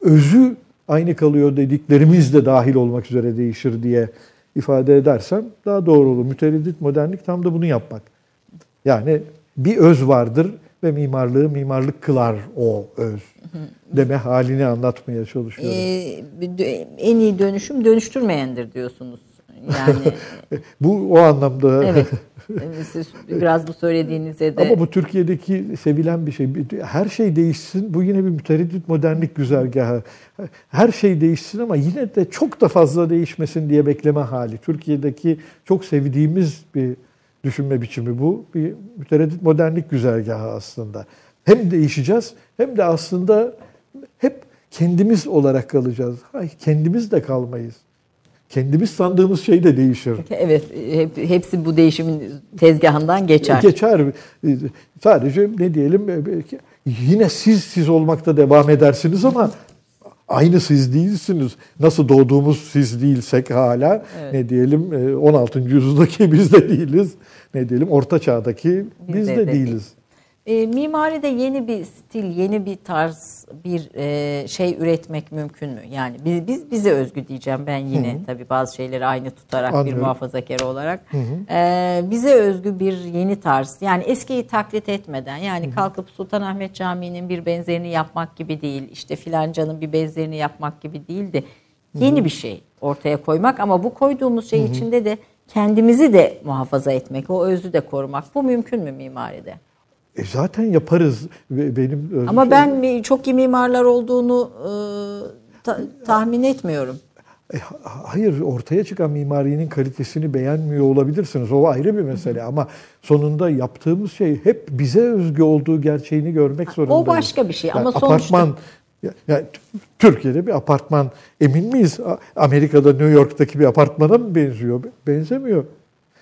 özü aynı kalıyor dediklerimiz de dahil olmak üzere değişir diye ifade edersem daha doğru olur. Mütereddit modernlik tam da bunu yapmak. Yani bir öz vardır ve mimarlığı mimarlık kılar o öz deme halini anlatmaya çalışıyorum. Ee, en iyi dönüşüm dönüştürmeyendir diyorsunuz. Yani bu o anlamda Evet. Siz biraz bu söylediğinize de Ama bu Türkiye'deki sevilen bir şey. Her şey değişsin. Bu yine bir mütereddit modernlik güzergahı. Her şey değişsin ama yine de çok da fazla değişmesin diye bekleme hali. Türkiye'deki çok sevdiğimiz bir düşünme biçimi bu. Bir mütereddit modernlik güzergahı aslında. Hem değişeceğiz hem de aslında hep kendimiz olarak kalacağız. Hayır, kendimiz de kalmayız kendimiz sandığımız şey de değişir. Evet, hep, hepsi bu değişimin tezgahından geçer. Geçer. Sadece ne diyelim yine siz siz olmakta devam edersiniz ama aynı siz değilsiniz. Nasıl doğduğumuz siz değilsek hala evet. ne diyelim 16. yüzyıldaki biz de değiliz. Ne diyelim orta çağdaki biz, biz de, de değiliz. E, mimaride yeni bir stil, yeni bir tarz, bir e, şey üretmek mümkün mü? Yani biz, biz bize özgü diyeceğim ben yine hı hı. tabii bazı şeyleri aynı tutarak Anlıyorum. bir muhafazakar olarak. Hı hı. E, bize özgü bir yeni tarz. Yani eskiyi taklit etmeden yani hı hı. kalkıp Sultanahmet Camii'nin bir benzerini yapmak gibi değil. işte filancanın bir benzerini yapmak gibi değil de yeni hı hı. bir şey ortaya koymak ama bu koyduğumuz şey hı hı. içinde de kendimizi de muhafaza etmek, o özü de korumak. Bu mümkün mü mimaride? E zaten yaparız. Benim Ama şey... ben çok iyi mimarlar olduğunu e, ta, tahmin etmiyorum. E, hayır, ortaya çıkan mimarinin kalitesini beğenmiyor olabilirsiniz. O ayrı bir mesele ama sonunda yaptığımız şey hep bize özgü olduğu gerçeğini görmek zorundayız. O başka bir şey yani ama apartman, sonuçta... Yani Türkiye'de bir apartman emin miyiz? Amerika'da New York'taki bir apartmana mı benziyor? Benzemiyor.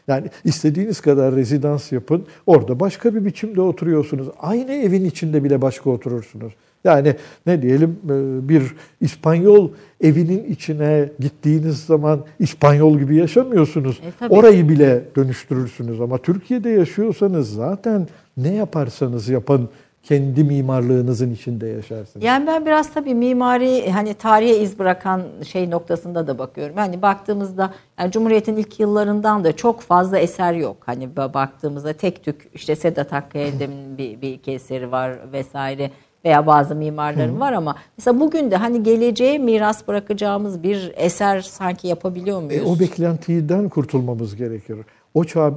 Yani istediğiniz kadar rezidans yapın. Orada başka bir biçimde oturuyorsunuz. Aynı evin içinde bile başka oturursunuz. Yani ne diyelim e, bir İspanyol evinin içine gittiğiniz zaman İspanyol gibi yaşamıyorsunuz. E, Orayı bile dönüştürürsünüz ama Türkiye'de yaşıyorsanız zaten ne yaparsanız yapın kendi mimarlığınızın içinde yaşarsınız. Yani ben biraz tabii mimari hani tarihe iz bırakan şey noktasında da bakıyorum. Hani baktığımızda yani Cumhuriyet'in ilk yıllarından da çok fazla eser yok. Hani baktığımızda tek tük işte Sedat Hakkı Erdem'in bir, bir iki eseri var vesaire veya bazı mimarların Hı. var ama mesela bugün de hani geleceğe miras bırakacağımız bir eser sanki yapabiliyor muyuz? E, o beklentiden kurtulmamız gerekir. O çağ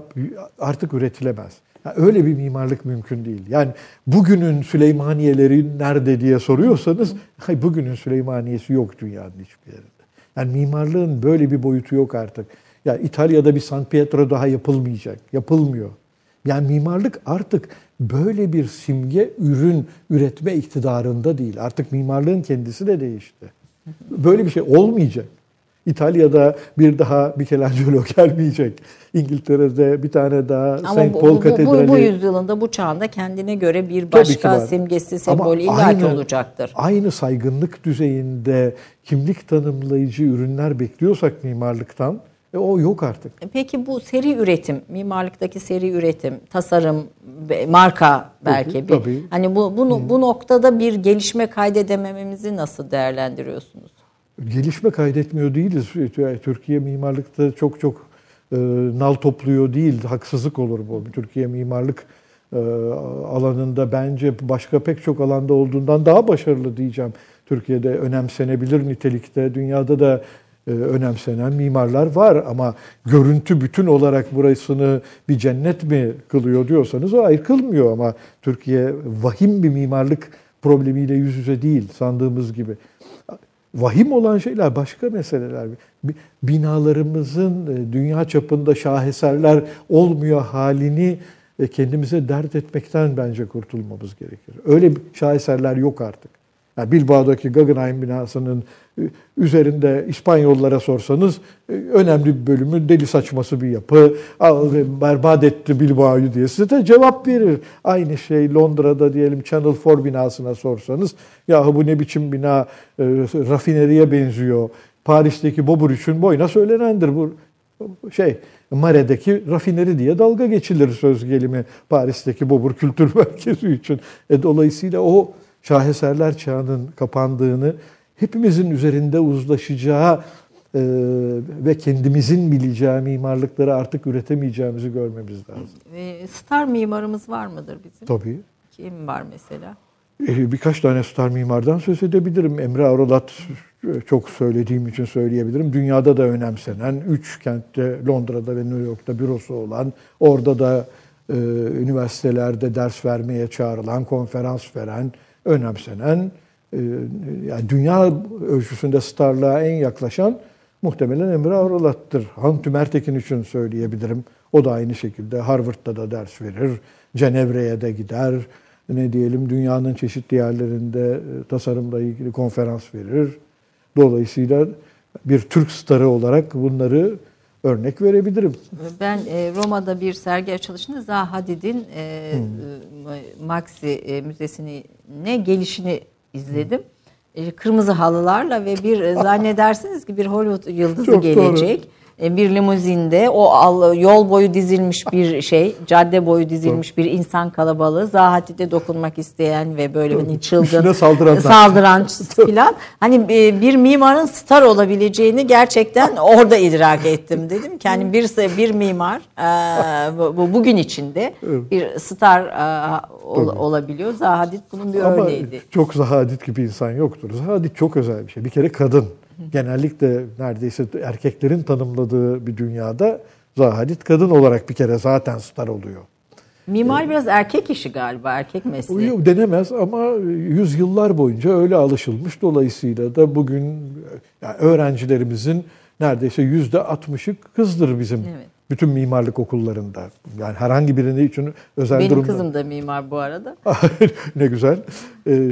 artık üretilemez. Öyle bir mimarlık mümkün değil. Yani bugünün Süleymaniyeleri nerede diye soruyorsanız hay bugünün Süleymaniyesi yok dünyanın hiçbir yerinde. Yani mimarlığın böyle bir boyutu yok artık. Ya yani İtalya'da bir San Pietro daha yapılmayacak. Yapılmıyor. Yani mimarlık artık böyle bir simge ürün üretme iktidarında değil. Artık mimarlığın kendisi de değişti. Böyle bir şey olmayacak. İtalya'da bir daha Michelangelo gelmeyecek. İngiltere'de bir tane daha St. Paul Katedrali. Bu, bu yüzyılında bu çağında kendine göre bir başka simgesi, sembolü illaki olacaktır. Aynı saygınlık düzeyinde kimlik tanımlayıcı ürünler bekliyorsak mimarlıktan e, o yok artık. E, peki bu seri üretim, mimarlıktaki seri üretim, tasarım, marka belki tabii, bir. Tabii. Hani bu bunu, bu noktada bir gelişme kaydedemememizi nasıl değerlendiriyorsunuz? Gelişme kaydetmiyor değiliz. Türkiye mimarlıkta çok çok e, nal topluyor değil. Haksızlık olur bu. Türkiye mimarlık e, alanında bence başka pek çok alanda olduğundan daha başarılı diyeceğim. Türkiye'de önemsenebilir nitelikte, dünyada da e, önemsenen mimarlar var ama görüntü bütün olarak burasını bir cennet mi kılıyor diyorsanız o hayır kılmıyor ama Türkiye vahim bir mimarlık problemiyle yüz yüze değil sandığımız gibi. Vahim olan şeyler başka meseleler. Binalarımızın e, dünya çapında şaheserler olmuyor halini e, kendimize dert etmekten bence kurtulmamız gerekir. Öyle şaheserler yok artık. Yani Bilbao'daki Guggenheim binasının e, üzerinde İspanyollara sorsanız önemli bir bölümü deli saçması bir yapı, berbat etti Bilbao'yu diye size de cevap verir. Aynı şey Londra'da diyelim Channel 4 binasına sorsanız, yahu bu ne biçim bina, rafineriye benziyor. Paris'teki Bobrüç'ün boyuna söylenendir bu şey. Mare'deki rafineri diye dalga geçilir söz gelimi Paris'teki Bobur Kültür Merkezi için. E, dolayısıyla o şaheserler çağının kapandığını, hepimizin üzerinde uzlaşacağı e, ve kendimizin bileceği mimarlıkları artık üretemeyeceğimizi görmemiz lazım. E, star mimarımız var mıdır bizim? Tabii. Kim var mesela? E, birkaç tane star mimardan söz edebilirim. Emre Arolat çok söylediğim için söyleyebilirim. Dünyada da önemsenen, üç kentte Londra'da ve New York'ta bürosu olan, orada da e, üniversitelerde ders vermeye çağrılan, konferans veren, önemsenen, e, yani dünya ölçüsünde starlığa en yaklaşan muhtemelen Emre Arolat'tır. Han Tümertekin için söyleyebilirim. O da aynı şekilde Harvard'da da ders verir, Cenevre'ye de gider, ne diyelim dünyanın çeşitli yerlerinde e, tasarımla ilgili konferans verir. Dolayısıyla bir Türk starı olarak bunları örnek verebilirim. Ben e, Roma'da bir sergi açılışında Zaha Hadid'in e, hmm. Maxi e, Müzesi'ne gelişini izledim. Hmm. kırmızı halılarla ve bir zannedersiniz ki bir Hollywood yıldızı Çok gelecek. Doğru. E, bir limuzinde o yol boyu dizilmiş bir şey, cadde boyu dizilmiş bir insan kalabalığı, Zahati'de dokunmak isteyen ve böyle hani çılgın saldıran, saldıran filan. Hani e, bir mimarın star olabileceğini gerçekten orada idrak ettim dedim ki hani bir bir mimar e, bugün içinde bir star olabiliyor. Zahadit bunun bir Ama örneğiydi. Çok Zahadit gibi insan yoktur. Zahadit çok özel bir şey. Bir kere kadın genellikle neredeyse erkeklerin tanımladığı bir dünyada Zahadit kadın olarak bir kere zaten star oluyor. Mimar ee, biraz erkek işi galiba, erkek mesleği. Denemez ama yüzyıllar boyunca öyle alışılmış. Dolayısıyla da bugün yani öğrencilerimizin neredeyse yüzde altmışı kızdır bizim. Evet bütün mimarlık okullarında. Yani herhangi birini için özel Benim durumda. Benim kızım da mimar bu arada. ne güzel. Ee,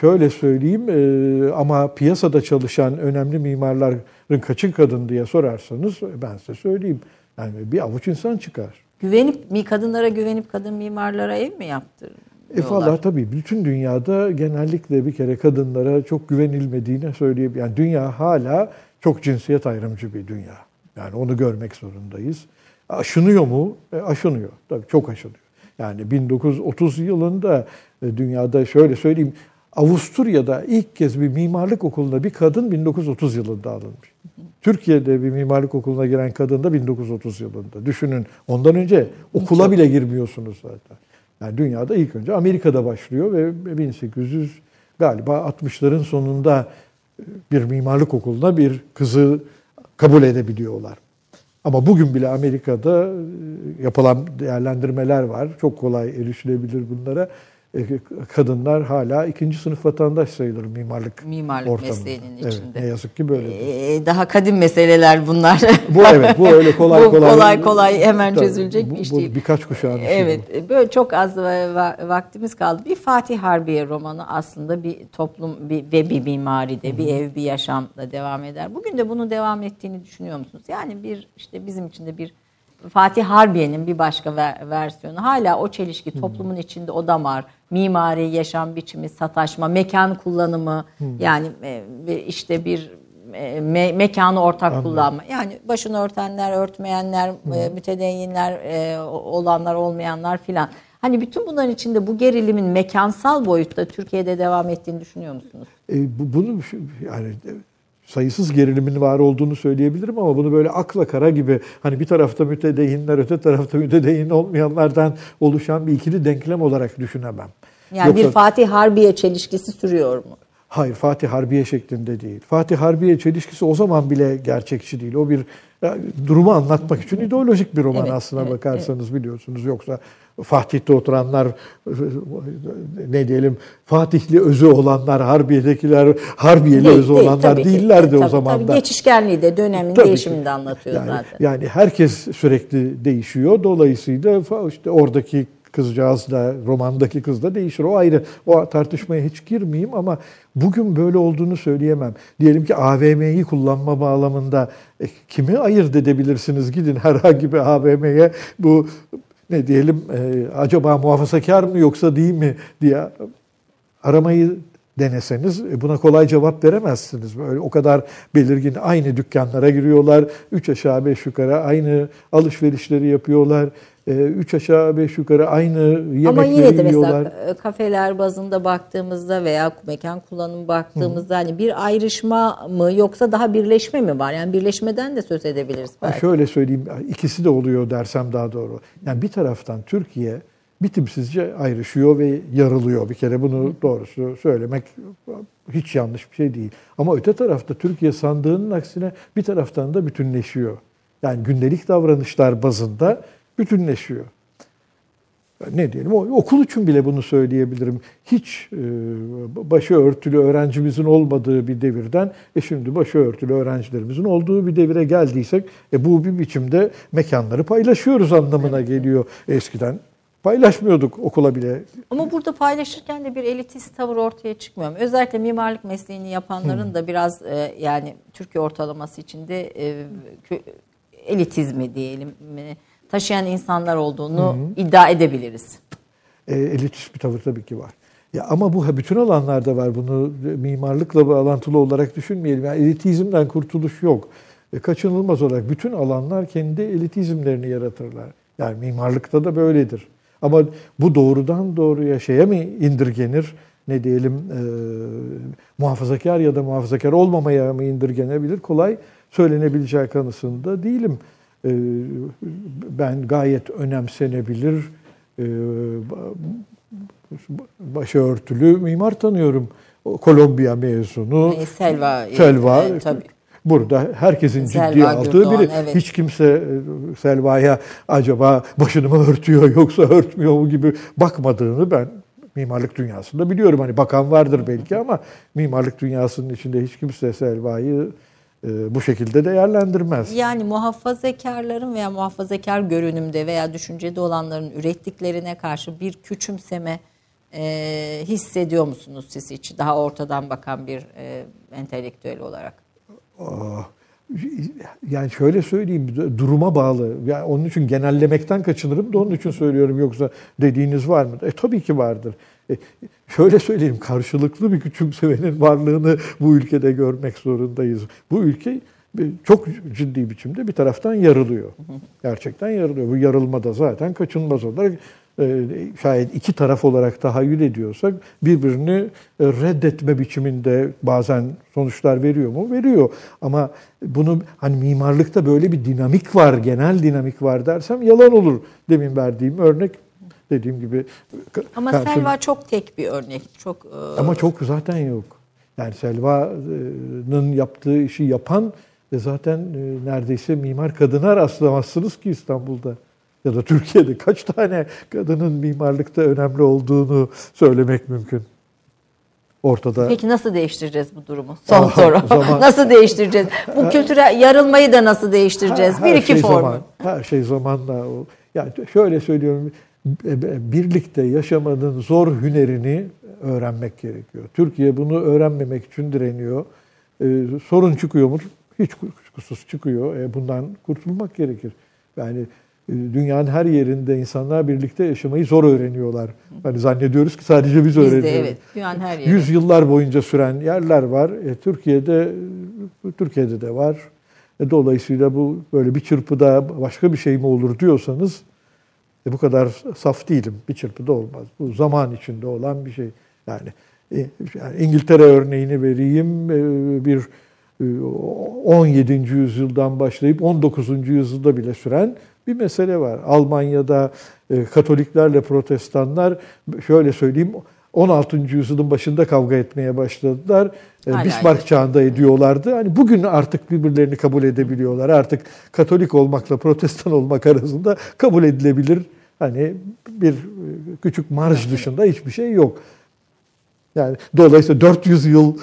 şöyle söyleyeyim e, ama piyasada çalışan önemli mimarların kaçın kadın diye sorarsanız ben size söyleyeyim. Yani bir avuç insan çıkar. Güvenip mi kadınlara güvenip kadın mimarlara ev mi yaptırır? E valla tabii bütün dünyada genellikle bir kere kadınlara çok güvenilmediğini söyleyeyim. Yani dünya hala çok cinsiyet ayrımcı bir dünya. Yani onu görmek zorundayız. Aşınıyor mu? E, aşınıyor. Tabii çok aşınıyor. Yani 1930 yılında e, dünyada şöyle söyleyeyim Avusturya'da ilk kez bir mimarlık okuluna bir kadın 1930 yılında alınmış. Türkiye'de bir mimarlık okuluna giren kadın da 1930 yılında. Düşünün ondan önce okula bile girmiyorsunuz zaten. Yani dünyada ilk önce Amerika'da başlıyor ve 1800 galiba 60'ların sonunda e, bir mimarlık okuluna bir kızı kabul edebiliyorlar. Ama bugün bile Amerika'da e, yapılan değerlendirmeler var. Çok kolay erişilebilir bunlara. E, kadınlar hala ikinci sınıf vatandaş sayılır mimarlık Mimarlık ortamında. mesleğinin içinde. Evet, ne yazık ki böyle. Ee, daha kadim meseleler bunlar. bu evet, bu öyle kolay bu kolay. kolay kolay hemen tabii, çözülecek bu, bir iş değil. Birkaç kuşağın işi Evet, bu. böyle çok az vaktimiz kaldı. Bir Fatih Harbiye romanı aslında bir toplum bir, ve bir mimaride, Hı-hı. bir ev, bir yaşamda devam eder. Bugün de bunu devam ettiğini düşünüyor musunuz? Yani bir işte bizim için de bir Fatih Harbiye'nin bir başka versiyonu. Hala o çelişki toplumun içinde o damar, mimari, yaşam biçimi, sataşma, mekan kullanımı hmm. yani e, işte bir e, me, mekanı ortak Anladım. kullanma. Yani başını örtenler, örtmeyenler, hmm. mütedeyyinler olanlar, olmayanlar filan. Hani bütün bunların içinde bu gerilimin mekansal boyutta Türkiye'de devam ettiğini düşünüyor musunuz? E, bu, bunu yani sayısız gerilimin var olduğunu söyleyebilirim ama bunu böyle akla kara gibi hani bir tarafta mütedeyinler öte tarafta mütedeyin olmayanlardan oluşan bir ikili denklem olarak düşünemem. Yani Yoksa, bir Fatih Harbiye çelişkisi sürüyor mu? Hayır Fatih Harbiye şeklinde değil. Fatih Harbiye çelişkisi o zaman bile gerçekçi değil. O bir yani, durumu anlatmak için ideolojik bir roman evet, aslına evet, bakarsanız evet. biliyorsunuz. Yoksa Fatih'te oturanlar ne diyelim Fatihli özü olanlar, Harbiye'dekiler Harbiyeli değil, özü değil, olanlar değillerdi ki, o zaman da. Tabii geçişkenliği de dönemin tabii değişimini de anlatıyor yani, zaten. Yani herkes sürekli değişiyor. Dolayısıyla işte oradaki kızcağız da romandaki kız da değişir. O ayrı. O tartışmaya hiç girmeyeyim ama bugün böyle olduğunu söyleyemem. Diyelim ki AVM'yi kullanma bağlamında e, kimi ayırt edebilirsiniz? Gidin herhangi bir AVM'ye bu ne diyelim e, acaba muhafazakar mı yoksa değil mi diye aramayı deneseniz e, buna kolay cevap veremezsiniz. Böyle o kadar belirgin aynı dükkanlara giriyorlar. Üç aşağı beş yukarı aynı alışverişleri yapıyorlar. Ee, üç aşağı beş yukarı aynı yemekleri Ama yine de yiyorlar. mesela e, kafeler bazında baktığımızda veya mekan kullanım baktığımızda Hı. hani bir ayrışma mı yoksa daha birleşme mi var? Yani birleşmeden de söz edebiliriz belki. Şöyle söyleyeyim ikisi de oluyor dersem daha doğru. Yani bir taraftan Türkiye bitimsizce ayrışıyor ve yarılıyor. Bir kere bunu doğrusu söylemek hiç yanlış bir şey değil. Ama öte tarafta Türkiye sandığının aksine bir taraftan da bütünleşiyor. Yani gündelik davranışlar bazında bütünleşiyor. Ne diyelim, okul için bile bunu söyleyebilirim. Hiç e, başı örtülü öğrencimizin olmadığı bir devirden, e şimdi başı örtülü öğrencilerimizin olduğu bir devire geldiysek, e bu bir biçimde mekanları paylaşıyoruz anlamına geliyor. Eskiden paylaşmıyorduk okula bile. Ama burada paylaşırken de bir elitist tavır ortaya çıkmıyor mu? Özellikle mimarlık mesleğini yapanların da biraz e, yani Türkiye ortalaması içinde e, elitizmi diyelim taşıyan insanlar olduğunu hı. iddia edebiliriz. E, elitist bir tavır tabii ki var. Ya ama bu bütün alanlarda var. Bunu mimarlıkla bağlantılı olarak düşünmeyelim. Yani elitizmden kurtuluş yok. E, kaçınılmaz olarak bütün alanlar kendi elitizmlerini yaratırlar. Yani mimarlıkta da böyledir. Ama bu doğrudan doğruya şeye mi indirgenir? Ne diyelim e, muhafazakar ya da muhafazakar olmamaya mı indirgenebilir? Kolay söylenebileceği kanısında değilim. Ee, ben gayet önemsenebilir e, başörtülü mimar tanıyorum. Kolombiya mezunu. Selva. Selva. E, tabii. Burada herkesin Selva ciddiye aldığı biri. Evet. Hiç kimse e, Selva'ya acaba başını mı örtüyor yoksa örtmüyor mu gibi bakmadığını ben mimarlık dünyasında biliyorum. Hani bakan vardır belki ama mimarlık dünyasının içinde hiç kimse Selva'yı e, bu şekilde değerlendirmez. Yani muhafazakarların veya muhafazakar görünümde veya düşüncede olanların ürettiklerine karşı bir küçümseme e, hissediyor musunuz siz hiç? Daha ortadan bakan bir e, entelektüel olarak. Yani şöyle söyleyeyim, duruma bağlı. Yani onun için genellemekten kaçınırım da onun için söylüyorum. Yoksa dediğiniz var mı? E tabii ki vardır. E, şöyle söyleyeyim, karşılıklı bir küçümsemenin varlığını bu ülkede görmek zorundayız. Bu ülke çok ciddi biçimde bir taraftan yarılıyor. Gerçekten yarılıyor. Bu yarılma da zaten kaçınılmaz olarak e, şayet iki taraf olarak tahayyül ediyorsak birbirini e, reddetme biçiminde bazen sonuçlar veriyor mu? Veriyor. Ama bunu hani mimarlıkta böyle bir dinamik var, genel dinamik var dersem yalan olur. Demin verdiğim örnek dediğim gibi. Ama karşı... Selva çok tek bir örnek. Çok. E, Ama çok zaten yok. Yani Selva'nın yaptığı işi yapan ve zaten neredeyse mimar kadına rastlamazsınız ki İstanbul'da ya da Türkiye'de kaç tane kadının mimarlıkta önemli olduğunu söylemek mümkün. Ortada. Peki nasıl değiştireceğiz bu durumu? Son Aha, soru. Zaman, nasıl değiştireceğiz? Bu kültüre yarılmayı da nasıl değiştireceğiz? Her, her Bir iki şey formu. Zaman, her şey zamanla. Yani şöyle söylüyorum. Birlikte yaşamanın zor hünerini öğrenmek gerekiyor. Türkiye bunu öğrenmemek için direniyor. Ee, sorun çıkıyor mu? Hiç kuşkusuz çıkıyor. E, bundan kurtulmak gerekir. Yani dünyanın her yerinde insanlar birlikte yaşamayı zor öğreniyorlar. Hani zannediyoruz ki sadece biz, biz öğreniyoruz. De, evet, dünyanın her yeri. Yüz yıllar boyunca süren yerler var. E, Türkiye'de Türkiye'de de var. E, dolayısıyla bu böyle bir çırpıda başka bir şey mi olur diyorsanız e, bu kadar saf değilim. Bir çırpıda olmaz. Bu zaman içinde olan bir şey. Yani, e, yani İngiltere örneğini vereyim. E, bir e, 17. yüzyıldan başlayıp 19. yüzyılda bile süren bir mesele var. Almanya'da e, Katoliklerle Protestanlar şöyle söyleyeyim 16. yüzyılın başında kavga etmeye başladılar. E, Hala Bismarck ediyor. çağında ediyorlardı. Hani bugün artık birbirlerini kabul edebiliyorlar. Artık Katolik olmakla Protestan olmak arasında kabul edilebilir. Hani bir e, küçük marj dışında hiçbir şey yok. Yani dolayısıyla 400 yıl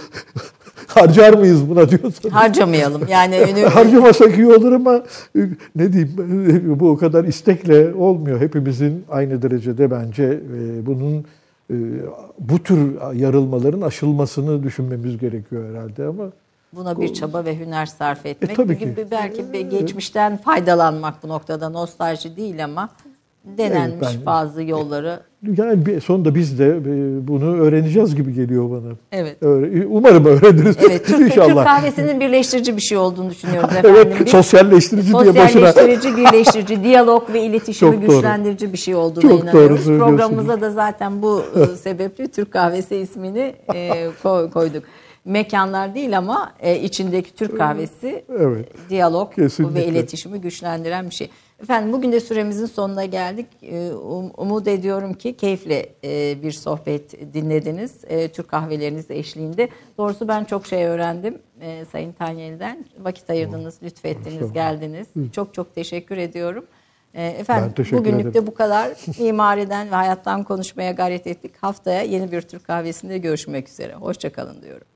harcar mıyız buna diyorsanız. Harcamayalım. Yani Harcamasak iyi olur ama e, ne diyeyim bu o kadar istekle olmuyor. Hepimizin aynı derecede bence e, bunun e, bu tür yarılmaların aşılmasını düşünmemiz gerekiyor herhalde ama buna bir çaba ve hüner sarf etmek. E, tabii gibi ki. belki geçmişten faydalanmak bu noktada nostalji değil ama denenmiş Evet, ben- bazı yolları. yani sonunda biz de e, bunu öğreneceğiz gibi geliyor bana. Evet. Umarım öğreniriz. Evet, Türk, Türk İnşallah. kahvesinin birleştirici bir şey olduğunu düşünüyoruz efendim. Evet, sosyalleştirici diye başına. Sosyalleştirici, birleştirici, diyalog ve iletişimi Çok doğru. güçlendirici bir şey olduğuna Çok doğru inanıyoruz. söylüyorsunuz. Programımıza da zaten bu e, sebeple Türk kahvesi ismini e, koy- koyduk. Mekanlar değil ama e, içindeki Türk kahvesi Evet. diyalog Kesinlikle. ve iletişimi güçlendiren bir şey. Efendim bugün de süremizin sonuna geldik. Ee, um- Umut ediyorum ki keyifle e, bir sohbet dinlediniz. E, Türk kahveleriniz eşliğinde. Doğrusu ben çok şey öğrendim e, Sayın Tanyeli'den. Vakit ayırdınız, lütfettiniz, geldiniz. Çok çok teşekkür ediyorum. Efendim bugünlük ederim. de bu kadar. Mimariden ve hayattan konuşmaya gayret ettik. Haftaya yeni bir Türk kahvesinde görüşmek üzere. Hoşçakalın diyorum.